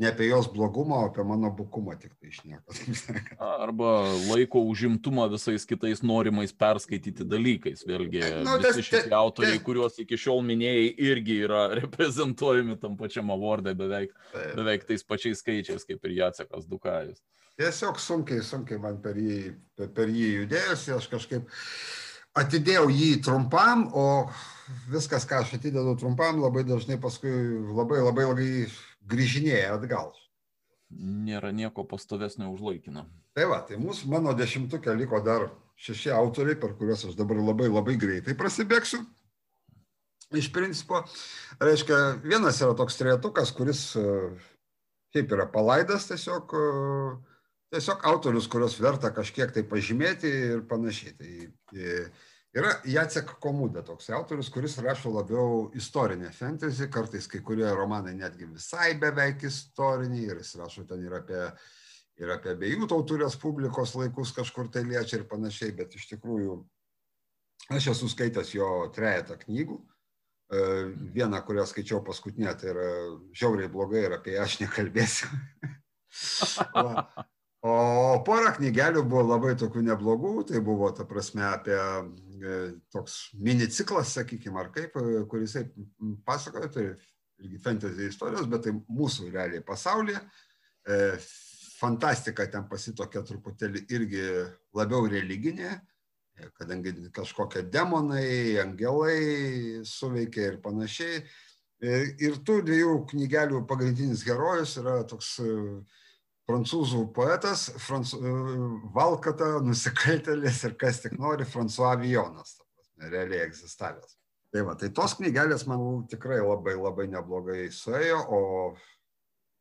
S2: ne apie jos blogumą, o apie mano bukumą tik tai išneka.
S1: Arba laiko užimtumą visais kitais norimais perskaityti dalykais. Vėlgi, nu, visi šitie autoriai, kuriuos iki šiol minėjai, irgi yra reprezentuojami tam pačiam avordė beveik, beveik tais pačiais skaičiais, kaip ir Jacekas Dukajus
S2: tiesiog sunkiai, sunkiai man per jį, per, jį judėjusi, aš kažkaip atidėjau jį trumpam, o viskas, ką aš atidedu trumpam, labai dažnai paskui labai labai labai grįžinėja atgal.
S1: Nėra nieko pastovesnio už laikiną.
S2: Tai va, tai mūsų mano dešimtukė liko dar šeši autoriai, per kuriuos aš dabar labai labai greitai prasibėgsiu. Iš principo, reiškia, vienas yra toks trejetukas, kuris šiaip yra palaidas tiesiog uh, tiesiog autorius, kurios verta kažkiek tai pažymėti ir panašiai. Tai e, yra Jacek Komuda toks autorius, kuris rašo labiau istorinę fantasy, kartais kai kurie romanai netgi visai beveik istoriniai ir jis rašo ten ir apie, ir apie abiejų tautų respublikos laikus kažkur tai liečia ir panašiai, bet iš tikrųjų aš esu skaitęs jo trejetą knygų. E, vieną, kurią skaičiau paskutinę, tai yra žiauriai blogai ir apie ją aš nekalbėsiu. Va. O pora knygelių buvo labai tokių neblogų, tai buvo, ta prasme, apie e, toks mini ciklas, sakykime, ar kaip, e, kuris pasakoja, tai irgi fantasy istorijos, bet tai mūsų realiai pasaulyje. E, fantastika ten pasitokia truputėlį irgi labiau religinė, kadangi kažkokie demonai, angelai suveikia ir panašiai. Ir tų dviejų knygelių pagrindinis herojus yra toks prancūzų poetas, Francu, Valkata, nusikaltėlis ir kas tik nori, François Vijonas, realiai egzistavęs. Tai va, tai tos knygelės man tikrai labai labai neblogai suėjo, o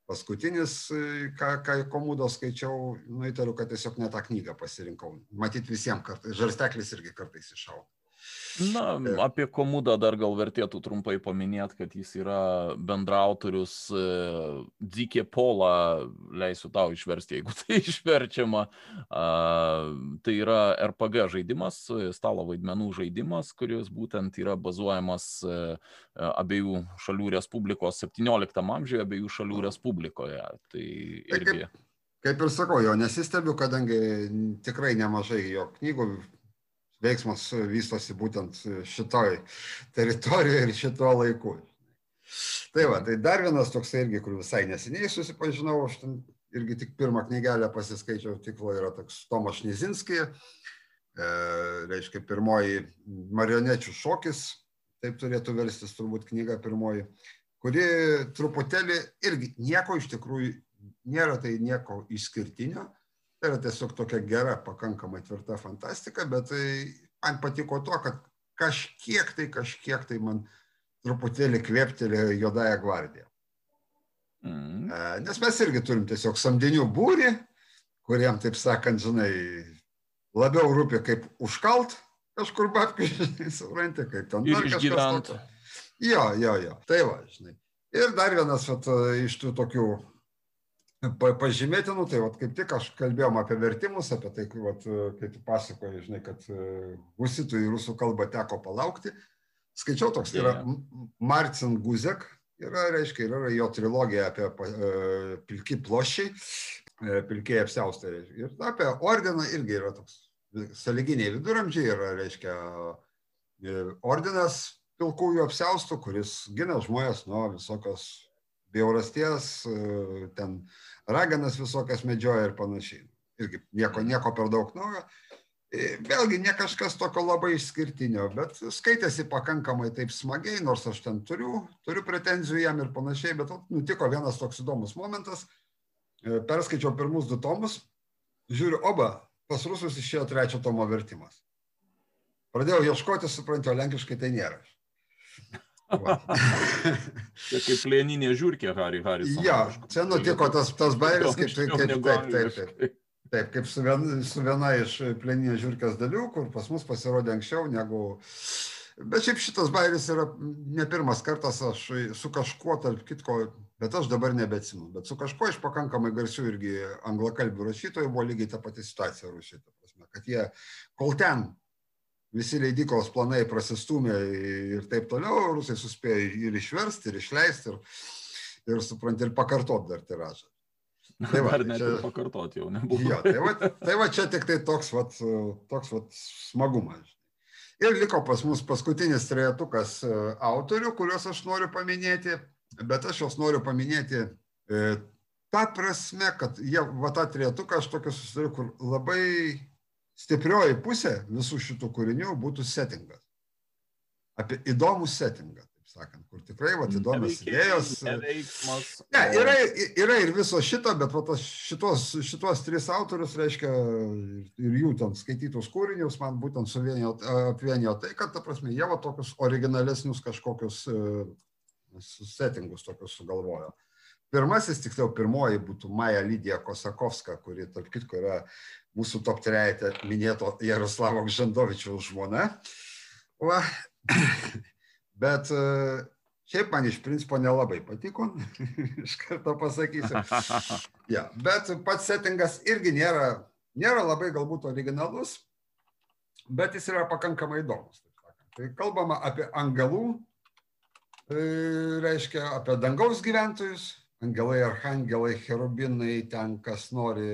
S2: paskutinis, ką, ką komudo skaičiau, nu įtariu, kad tiesiog ne tą knygą pasirinkau. Matyt visiems kartais, žarsteklis irgi kartais iššaukia.
S1: Na, apie Komudą dar gal vertėtų trumpai paminėti, kad jis yra bendrautorius e, Dzikė Pola, leisiu tau išversti, jeigu tai išverčiama. Tai yra RPG žaidimas, stalo vaidmenų žaidimas, kuris būtent yra bazuojamas e, abiejų šalių Respublikos 17 amžiuje, abiejų šalių Respublikoje. Tai irgi...
S2: Kaip, kaip ir sakau, jo nesistebiu, kadangi tikrai nemažai jo knygų veiksmas vystosi būtent šitoj teritorijoje ir šituo laiku. Tai va, tai dar vienas toks irgi, kur visai neseniai susipažinau, aš ten irgi tik pirmą knygelę pasiskaičiau, tiklo yra toks Tomas Šnizinski, e, reiškia pirmoji marionečių šokis, taip turėtų verstis turbūt knyga pirmoji, kuri truputėlį irgi nieko iš tikrųjų nėra tai nieko išskirtinio, Tai yra tiesiog tokia gera, pakankamai tvirta fantastika, bet tai man patiko to, kad kažkiek tai, kažkiek tai man truputėlį kvėptelėjo juodąją gvardiją. Mm. Nes mes irgi turim tiesiog samdinių būrį, kuriem, taip sakant, žinai, labiau rūpi kaip užkalt kažkur babkai, suprantate, kaip ten
S1: dar kažkas.
S2: Jo, jo, jo. Tai va, žinai. Ir dar vienas vat, iš tų tokių pažymėtinų, tai vat, kaip tik aš kalbėjom apie vertimus, apie tai, vat, kai tu pasakoji, žinai, kad husitų į rusų kalbą teko palaukti. Skaičiau toks, tai yra Marcin Guzek, yra, reiškia, yra jo trilogija apie uh, pilki plošiai, uh, pilkiai apsiaustai. Ir apie ordiną irgi yra toks saliginiai viduramžiai, yra, reiškia, ordinas pilkųjų apsiaustų, kuris gina žmonės nuo visokios bjaurasties, ten raganas visokias medžioja ir panašiai. Irgi nieko, nieko per daug naujo. E, vėlgi ne kažkas tokio labai išskirtinio, bet skaitėsi pakankamai taip smagiai, nors aš ten turiu, turiu pretenzijų jam ir panašiai, bet nutiko vienas toks įdomus momentas. E, perskaičiau pirmus du tomus, žiūriu, oba, pas rusus išėjo trečio tomo vertimas. Pradėjau ieškoti, suprantu, lenkiškai tai nėra.
S1: čia kaip plėninė žiūrkė, Harry Harris.
S2: Ja, čia nutiko tas, tas bairis, kaip, kaip, kaip taip, taip, taip. Taip, kaip su viena, su viena iš plėninės žiūrkės dalių, kur pas mus pasirodė anksčiau negu... Bet šiaip šitas bairis yra ne pirmas kartas, aš su kažkuo, tarp kitko, bet aš dabar nebeatsinu, bet su kažkuo iš pakankamai garsių irgi anglakalbių rašytojų buvo lygiai ta pati situacija Rusijoje. Kad jie, kol ten visi leidyklos planai prasistumė ir taip toliau, rusai suspėjo ir išversti, ir išleisti, ir, ir supranti, ir pakartoti dar tiražą.
S1: Tai va, dar net čia, pakartoti jau nebuvo.
S2: Jo, tai, va, tai va čia tik tai toks, va, toks va, smagumas. Ir liko pas mus paskutinis trejetukas e, autorių, kuriuos aš noriu paminėti, bet aš juos noriu paminėti e, tą prasme, kad jie, va tą trejetuką aš tokį susidariu, kur labai stiprioji pusė visų šitų kūrinių būtų settingas. Apie įdomų settingą, taip sakant, kur tikrai va, įdomios idėjos. Ne, yra, yra ir viso šito, bet va, šitos, šitos tris autorius, reiškia, ir jų ten skaitytus kūrinius man būtent apvienijo tai, kad, ta prasme, jie va tokius originalesnius kažkokius uh, settingus tokius sugalvojo. Pirmasis, tiksliau, pirmoji būtų Maja Lydija Kosakovska, kuri, tarp kitko, yra mūsų top trejetė minėto Jaroslavo Gžandovičiaus žmona. Va. Bet e, šiaip man iš principo nelabai patiko, iš karto pasakysiu. Ja, bet pats settingas irgi nėra, nėra labai galbūt originalus, bet jis yra pakankamai įdomus. Tai kalbama apie angelų, e, reiškia apie dangaus gyventojus, angelai, arhangelai, cherubinai, ten kas nori,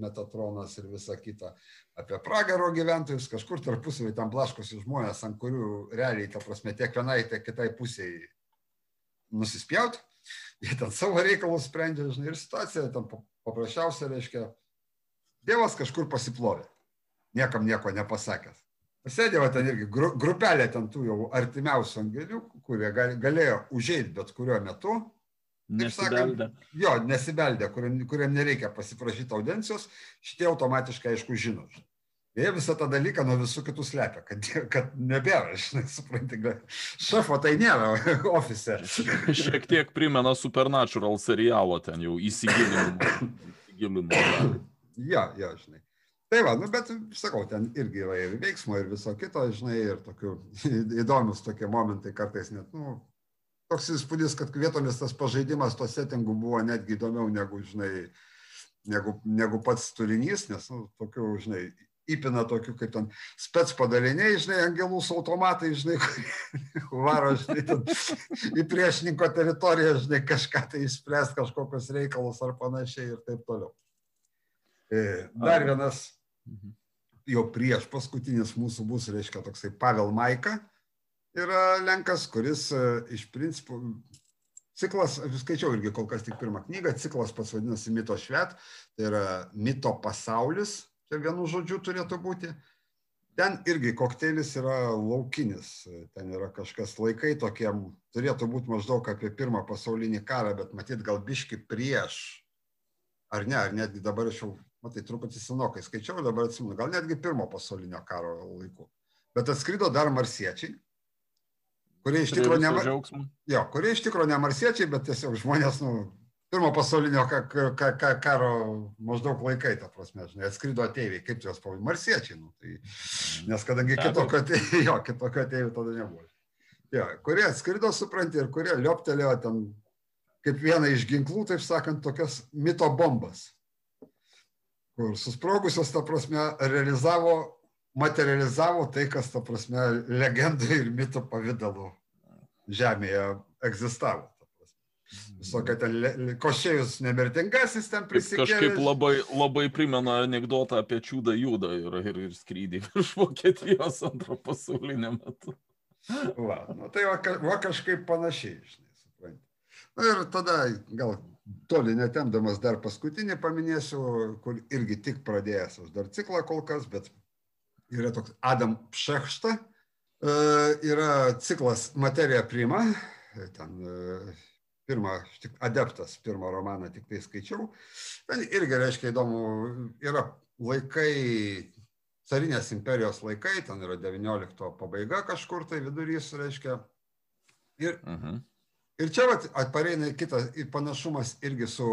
S2: Metatronas ir visa kita. Apie pragaro gyventojus, kažkur tarpusavį ten blaškosi žmonės, ant kurių realiai, ta prasme, tiek vienai, tiek kitai pusiai nusispjauti. Jie ten savo reikalus sprendžia, žinai, ir situacija ten paprasčiausia reiškia, Dievas kažkur pasiplovė, niekam nieko nepasakęs. Sėdėjo ten irgi grupelė ten tų jau artimiausių angelių, kurie galėjo užeiti bet kuriuo metu,
S1: Nesibeldė.
S2: Sakant, jo, nesibeldė, kuriam, kuriam nereikia pasiprašyti audencijos, šitie automatiškai aišku žino. Jie visą tą dalyką nuo visų kitų slepia, kad, kad nebėra, žinai, supranti, šefo tai nėra ofise.
S1: Šiek tiek primena Supernatural serialo ten jau įsigilinimą.
S2: ja, ja, žinai. Tai va, nu, bet sakau, ten irgi yra ir veiksmo, ir viso kito, žinai, ir tokių įdomius tokie momentai kartais net, nu, toks įspūdis, kad vietomis tas pažaidimas to settingų buvo netgi įdomiau negu, žinai, negu, negu pats turinys, nes, nu, tokių, žinai, įpina tokių kaip ten spets padaliniai, žinai, angelų su automatai, žinai, varo, žinai, ten, į priešininko teritoriją, žinai, kažką tai išspręsti, kažkokius reikalus ar panašiai ir taip toliau. E, dar vienas, mhm. jau prieš paskutinis mūsų bus, reiškia, toksai Pavel Maika, yra Lenkas, kuris e, iš principo ciklas, aš skaičiau irgi kol kas tik pirmą knygą, ciklas pats vadinasi Mito švet, tai yra mito pasaulis, čia vienu žodžiu turėtų būti. Ten irgi kokteilis yra laukinis, ten yra kažkas laikai tokiem, turėtų būti maždaug apie pirmą pasaulinį karą, bet matyt gal biški prieš, ar ne, ar netgi dabar aš jau, matai, truputį senokai skaičiau, dabar atsimenu, gal netgi pirmo pasaulinio karo laikų. Bet atskrido dar marsiečiai, kurie iš tikrųjų ne, jo, kurie iš tikrųjų ne marsiečiai, bet tiesiog žmonės, nu, pirmo pasaulinio ka, ka, ka, karo maždaug laikai, ta prasme, žinai, atskrido ateiviai, kaip juos pavadinti, marsiečiai, nu, tai, nes kadangi kitokio ateivių, kitokio ateivių tada nebuvo. Jo, kurie atskrido, supranti, ir kurie lioptelėjo ten kaip vieną iš ginklų, taip sakant, tokias mito bombas, kur susprogusios, ta prasme, realizavo materializavo tai, kas, ta prasme, legendų ir mitų pavydalu Žemėje egzistavo. Visokia ten košėjus nemirtingasis ten prisikėlė.
S1: kažkaip labai, labai primena anegdotą apie čiūdą judą ir, ir, ir skrydį virš Vokietijos antro pasaulinio metu.
S2: Va, nu, tai va, va kažkaip panašiai, žinai, supranti. Na ir tada gal toli netemdamas dar paskutinį paminėsiu, kur irgi tik pradėjęs aš dar ciklą kol kas, bet yra toks Adam Pšechšta, e, yra ciklas Materija Prima, ten e, pirmą, tik adeptas, pirmą romaną tik tai skaičiau. Ten irgi reiškia įdomu, yra laikai, carinės imperijos laikai, ten yra 19 pabaiga kažkur tai vidurys, reiškia. Ir,
S1: Mhm.
S2: ir čia vat, pareina į panašumas irgi su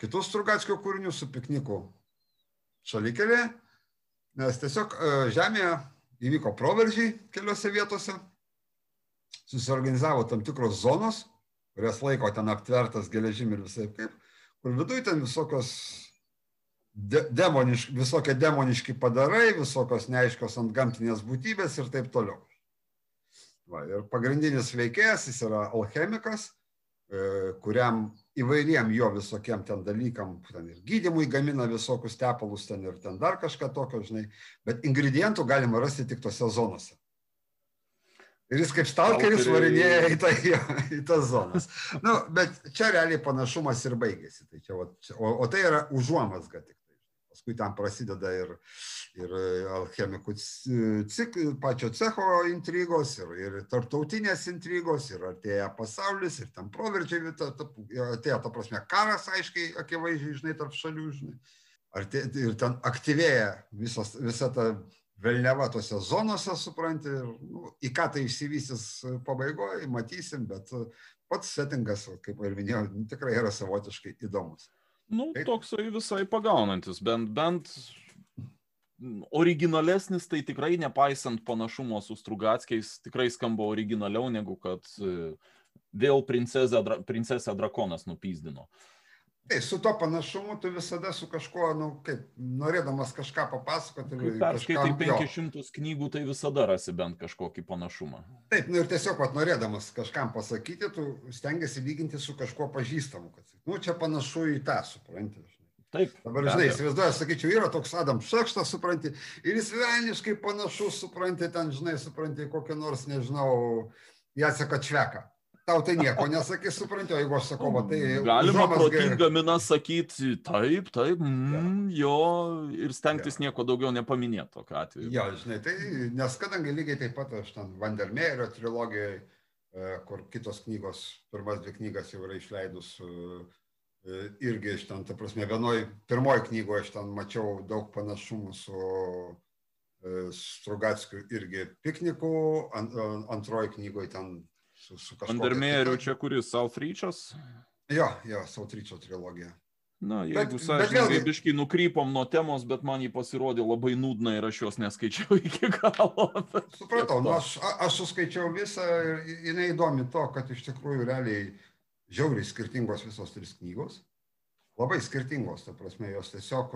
S2: kitų Strugatskio kūrinių, su pikniku šalikelė, nes tiesiog e, žemėje įvyko proveržiai keliose vietose, susiorganizavo tam tikros zonos, kurias laiko ten aptvertas geležim ir visai kaip, kur viduje ten visokios de, demoniški, visokie demoniški padarai, visokios neaiškios ant gamtinės būtybės ir taip toliau. Va, ir pagrindinis veikėjas, jis yra alchemikas, kuriam įvairiem jo visokiem ten dalykam, ten ir gydimui gamina visokius tepalus ten ir ten dar kažką tokio, žinai, bet ingredientų galima rasti tik tose zonose. Ir jis kaip stalkeris varinėja į, tai, į tas zonas. Nu, bet čia realiai panašumas ir baigėsi. Tai čia, o, o tai yra užuomasga tik. Paskui ten prasideda ir, ir alchemikų cik, pačio cecho intrigos, ir, ir tarptautinės intrigos, ir artėja pasaulis, ir ten proveržiai, ta, ta, atėjo, ta prasme, karas aiškiai, akivaizdžiai, žinai, tarp šalių, žinai. Artė, ir ten aktyvėja visos, visa ta velneva tose zonose, supranti, ir, nu, į ką tai išsivystys pabaigoje, matysim, bet pats settingas, kaip ir minėjau, tikrai yra savotiškai įdomus.
S1: Nu, toksai visai pagaunantis, bent, bent originalesnis, tai tikrai nepaisant panašumo su Strugatskiais, tikrai skamba originaliau negu kad e, vėl princesę, princesę drakonas nupyzdino.
S2: Tai su to panašumu tu visada su kažkuo, nu, kaip, norėdamas kažką papasakoti.
S1: Perskaitai
S2: kažkam- jo.
S1: 500 knygų, tai visada rasi bent kažkokį panašumą.
S2: Taip, nu ir tiesiog, vat, norėdamas kažkam pasakyti, tu stengiasi lyginti su kažkuo pažįstamu, kad, nu, čia panašu į tą, supranti.
S1: Taip.
S2: Dabar, žinai, įsivaizduoju, sakyčiau, yra toks Adam Šekštas, supranti, ir jis velniškai panašus, supranti, ten, žinai, supranti, kokią nors, nežinau, Jaceką Čveką. Tau tai nieko nesakys, supranti, o jeigu aš sakau, va, tai...
S1: Galima
S2: užuomazga-
S1: protinga mina sakyti, taip, taip, mm, jo, ir stengtis nieko daugiau nepaminėti tokiu atveju.
S2: Jo, žinai, tai nes kadangi lygiai taip pat aš ten Vandermeerio trilogijoje, kur kitos knygos, pirmas dvi knygas jau yra išleidus, e, e, irgi iš ten, ta prasme, vienoj, pirmoji knygoje aš ten mačiau daug panašumų su e, Strugatskiu irgi pikniku, ant, antroji knygoje ten su, su
S1: Vandermeeriu
S2: kita-
S1: čia kuris, Alfryčias?
S2: Jo, jo, Sautryčio trilogija.
S1: Na, jeigu sąžininkai
S2: vėlgi-
S1: biškai nukrypom nuo temos, bet man jį pasirodė labai nūdna ir aš jos neskaičiau iki galo.
S2: Supratau, nu, aš, aš suskaičiau visą ir jinai įdomi to, kad iš tikrųjų realiai žiauriai skirtingos visos trys knygos. Labai skirtingos, ta prasme, jos tiesiog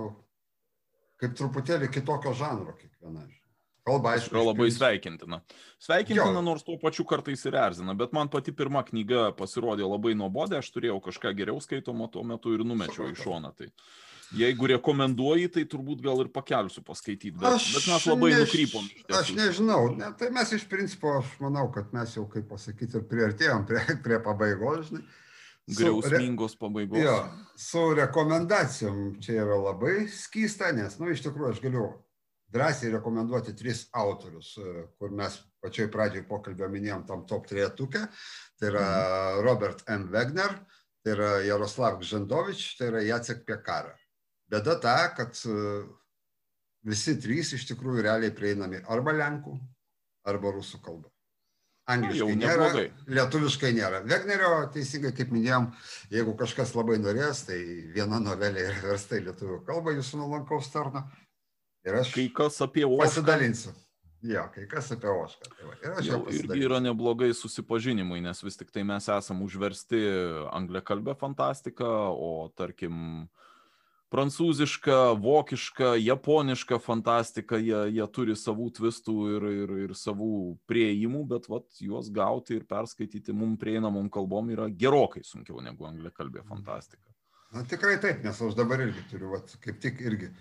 S2: kaip truputėlį kitokio žanro kiekviena. Kalba,
S1: Aišku,
S2: iš
S1: labai sveikintina. Sveikintina,
S2: Jo.
S1: nors tuo pačiu kartais ir erzina, bet man pati pirma knyga pasirodė labai nuobodė, aš turėjau kažką geriau skaitomo tuo metu ir numečiau į
S2: Supratau.
S1: šoną. Tai jeigu rekomenduoji, tai turbūt gal ir pakelsiu paskaityti, bet, bet mes labai
S2: než-
S1: nukrypom.
S2: Aš nežinau, ne, tai mes iš principo, aš manau, kad mes jau, kaip pasakyti, ir priartėjom prie, prie pabaigos, žinai. Su re-
S1: Griausmingos pabaigos.
S2: Jo, su rekomendacijom čia yra labai skysta, nes, nu, iš tikrųjų, aš galiu drąsiai rekomenduoti tris autorius, e, kur mes pačioj pradžioj pokalbio minėjom tam top trejetuke. Tai yra Robert M. Wegner, tai yra Jaroslav Gžendovič, tai yra Jacek Piekara. Bėda ta, kad e, visi trys iš tikrųjų realiai prieinami arba lenkų, arba rusų kalba. Angliškai nėra,
S1: neblogai.
S2: lietuviškai nėra. Wegnerio, teisingai kaip minėjom, jeigu kažkas labai norės, tai viena novelė yra versta į lietuvių kalbą jūsų nuolankaus tarno. Ir aš
S1: Kai kas apie Ošką
S2: pasidalinsiu. Jo, kai kas apie Ošką. Tai va, ir aš jau
S1: irgi yra neblogai susipažinimui, nes vis tik tai mes esam užversti angliakalbę fantastiką, o tarkim prancūziška, vokiška, japoniška fantastika, jie, jie turi savų tvistų ir, ir, ir savų prieimų, bet vat, juos gauti ir perskaityti mums prieinamom kalbom yra gerokai sunkiau negu anglikalbė fantastika.
S2: Na tikrai taip, nes aš dabar irgi turiu, vat, kaip tik irgi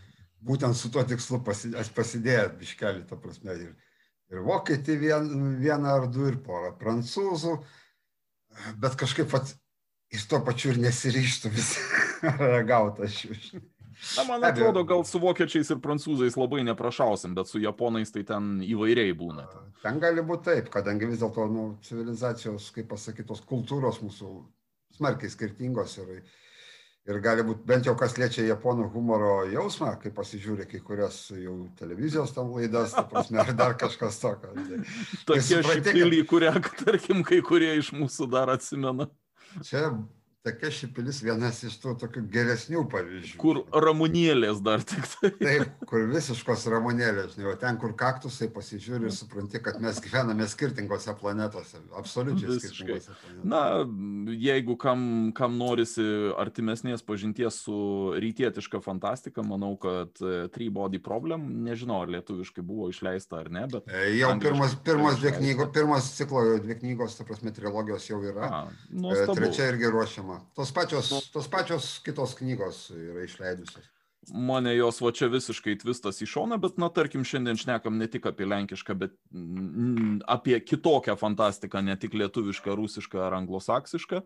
S2: būtent su tuo tikslu pasi, aš pasidėjęs biškelį, ta prasme, ir, ir vokietį vien, vieną ar du, ir porą prancūzų, bet kažkaip vat, jis tuo pačiu ir nesiryštų vis ragauti aš jų.
S1: Na, man atrodo, gal su vokiečiais ir prancūzais labai neprašausim, bet su japonais tai ten įvairiai būna.
S2: Ten gali būti taip, kadangi vis dėlto nu, civilizacijos, kaip pasakytos, kultūros mūsų smarkiai skirtingos ir, ir gali būti bent jau kas liečia japonų humoro jausmą, kai pasižiūri kai kurias jau televizijos tam laidas, ta prasme, ar dar kažkas tokio. Tai,
S1: Tokie šipilį, kurią, tarkim, kai kurie iš mūsų dar atsimena.
S2: Čia Takeši pilis vienas iš tų tokių geresnių pavyzdžių.
S1: Kur ramunėlės dar tik tai.
S2: Taip, kur visiškos ramunėlės. O ten, kur kaktusai pasižiūri ir supranti, kad mes gyvename skirtingose planetose. Absoliučiai Visiškai. skirtingose planetose.
S1: Na, jeigu kam, kam norisi artimesnės pažinties su rytietiška fantastika, manau, kad uh, Three Body Problem, nežinau, ar lietuviškai buvo išleista ar ne, bet...
S2: E, jau pirmas, pirmas, dvi knygos, pirmas ciklo dvi knygos, ta prasme, trilogijos jau yra. A, nuostabu. Trečia irgi ruošiama žinoma. Tos pačios, tos pačios kitos knygos yra išleidusios.
S1: Mane jos va čia visiškai tvistas į šoną, bet, na, tarkim, šiandien šnekam ne tik apie lenkišką, bet apie kitokią fantastiką, ne tik lietuvišką, rusišką ar anglosaksišką.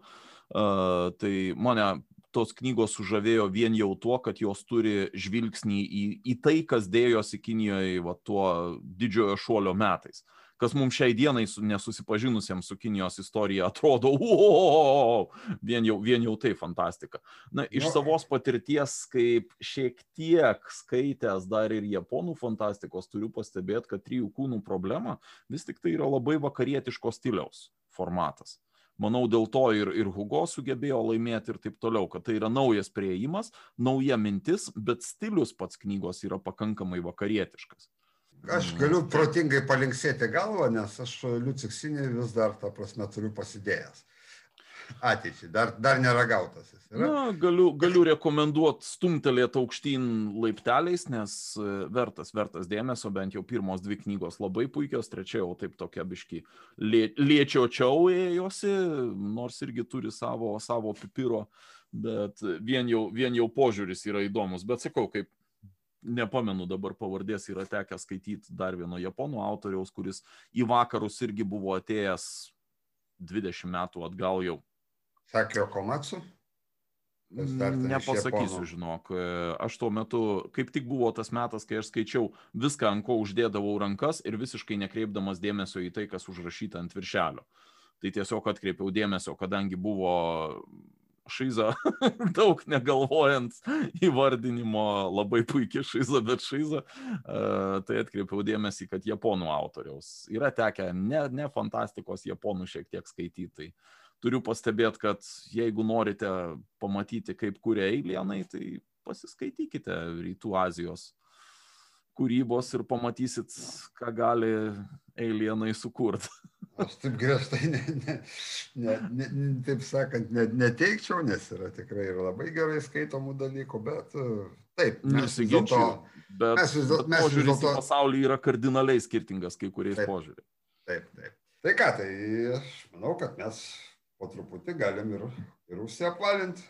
S1: Uh, tai mane tos knygos sužavėjo vien jau tuo, kad jos turi žvilgsnį į, į tai, kas dėjosi Kinijoje va, tuo didžiojo šuolio metais. Uh, kas mums šiai dienai su, nesusipažinusiems su Kinijos istorija atrodo, o, vien jau, vien jau tai fantastika. Na, iš no. savos patirties, kaip šiek tiek skaitęs dar ir japonų fantastikos, turiu pastebėti, kad trijų kūnų problema vis tik tai yra labai vakarietiško stiliaus formatas. Manau, dėl to ir, ir Hugo sugebėjo laimėti ir taip toliau, kad tai yra naujas prieimas, nauja mintis, bet stilius pats knygos yra pakankamai vakarietiškas.
S2: Aš galiu protingai palinksėti galvą, nes aš liuciksinį vis dar, ta prasme, turiu pasidėjęs. Ateičiai, dar, dar neragautas jis.
S1: Yra. Na, galiu, galiu rekomenduoti stumtelėti aukštyn laipteliais, nes e, vertas, vertas dėmesio, bent jau pirmos dvi knygos labai puikios, trečia jau taip tokia biški lė, lėčiočiau ėjosi, nors irgi turi savo, savo pipiro, bet vien jau, vien jau požiūris yra įdomus. Bet sakau, kaip nepamenu dabar pavardės, yra tekę skaityti dar vieno japonų autoriaus, kuris į vakarus irgi buvo atėjęs 20 metų atgal jau.
S2: Sakė Komatsu?
S1: Nepasakysiu, žinok. Aš tuo metu, kaip tik buvo tas metas, kai aš skaičiau viską, ant ko uždėdavau rankas ir visiškai nekreipdamas dėmesio į tai, kas užrašyta ant viršelio. Tai tiesiog atkreipiau dėmesio, kadangi buvo šaiza, daug negalvojant įvardinimo, labai puikiai šaiza, bet šaiza, uh, tai atkreipiau dėmesį, kad japonų autoriaus yra tekę ne, ne fantastikos japonų šiek tiek skaityti. Turiu pastebėti, kad jeigu norite pamatyti, kaip kuria eilienai, tai pasiskaitykite Rytų Azijos kūrybos ir pamatysit, ką gali eilienai sukurti.
S2: Aš taip griežtai, ne, ne, ne, ne, taip sakant, ne, neteikčiau, nes yra tikrai ir labai gerai skaitomų dalykų, bet taip,
S1: mes vis dėlto... Bet, mes vis dėlto... Požiūris dėl to... į pasaulį yra kardinaliai skirtingas kai kuriais požiūriais.
S2: Taip, taip. Tai ką, tai aš manau, kad mes po truputį galim ir, ir užsiapvalinti.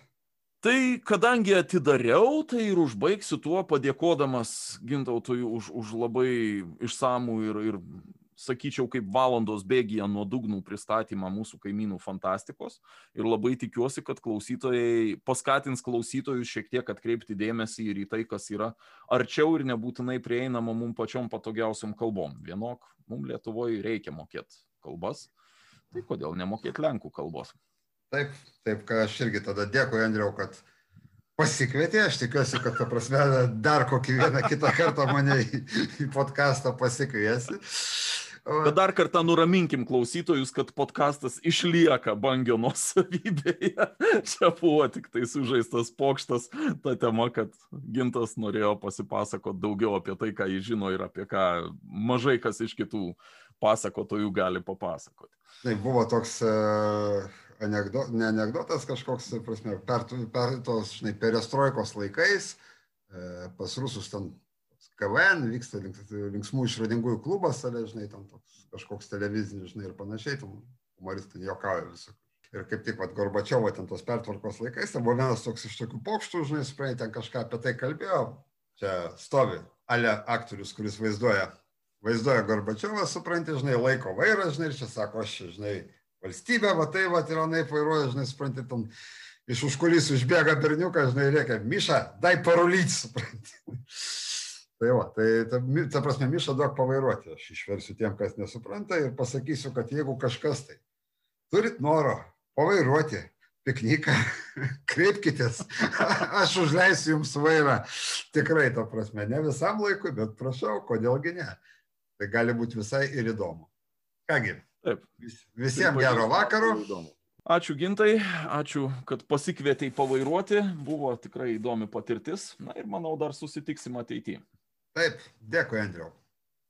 S1: Tai kadangi atidariau, tai ir užbaigsiu tuo padėkodamas Gintautui už, už labai išsamų ir, ir sakyčiau, kaip valandos bėgyje nuodugnų pristatymą mūsų kaimynų fantastikos. Ir labai tikiuosi, kad klausytojai paskatins klausytojus šiek tiek atkreipti dėmesį ir į tai, kas yra arčiau ir nebūtinai prieinama mums pačiom patogiausiam kalbom. Vienok, mums Lietuvoje reikia mokėti kalbas, tai kodėl nemokėti lenkų kalbos?
S2: Taip, taip, ką aš irgi tada dėkui, Andriau, kad pasikvietė, aš tikiuosi, kad, ta prasme, dar kokį vieną kitą kartą mane į, į podcastą pasikviesi.
S1: Bet dar kartą nuraminkim klausytojus, kad podkastas išlieka bangio nuosavybėje. Čia buvo tik tai sužaistas pokštas, ta tema, kad Gintas norėjo pasipasakoti daugiau apie tai, ką jis žino ir apie ką mažai kas iš kitų pasakotojų gali papasakoti.
S2: Tai buvo toks uh, anegdo, ne anegdotas kažkoks, prasme, per, per tos, žinai, perestroikos laikais e, pas rusus ten KVN vyksta linksmų išradingųjų klubas, ale, žinai, ten toks kažkoks televizinis, žinai, ir panašiai, tam humoristai jokauja visokių. Ir kaip tik, vad, Gorbačiovo ten tos pertvarkos laikais, ten buvo vienas toks iš tokių pokštų, žinai, suprantate, ten kažką apie tai kalbėjo, čia stovi, ale aktorius, kuris vaizduoja vaizduoja Gorbačiovas, supranti, žinai, laiko vairą, žinai, ir čia sako, aš, žinai, valstybė, va tai, va, ir anaip vairuoja, žinai, supranti, tam iš užkulisų išbėga berniukas, žinai, reikia, Miša, dai parulyti, supranti. Tai va, tai ta, ta prasme, Miša duok pavairuoti, aš išversiu tiem, kas nesupranta ir pasakysiu, kad jeigu kažkas tai turit noro pavairuoti, pikniką, kreipkitės, aš užleisiu jums vairą. Tikrai, to prasme, ne visam laikui, bet prašau, kodėlgi ne. Tai gali būti visai ir įdomu. Kągi, Taip. Vis, visiems gero vakaro.
S1: Ačiū gintai, ačiū, kad pasikvietei pavairuoti, buvo tikrai įdomi patirtis, na ir manau dar susitiksim ateityje.
S2: Taip, dėkui Andriau.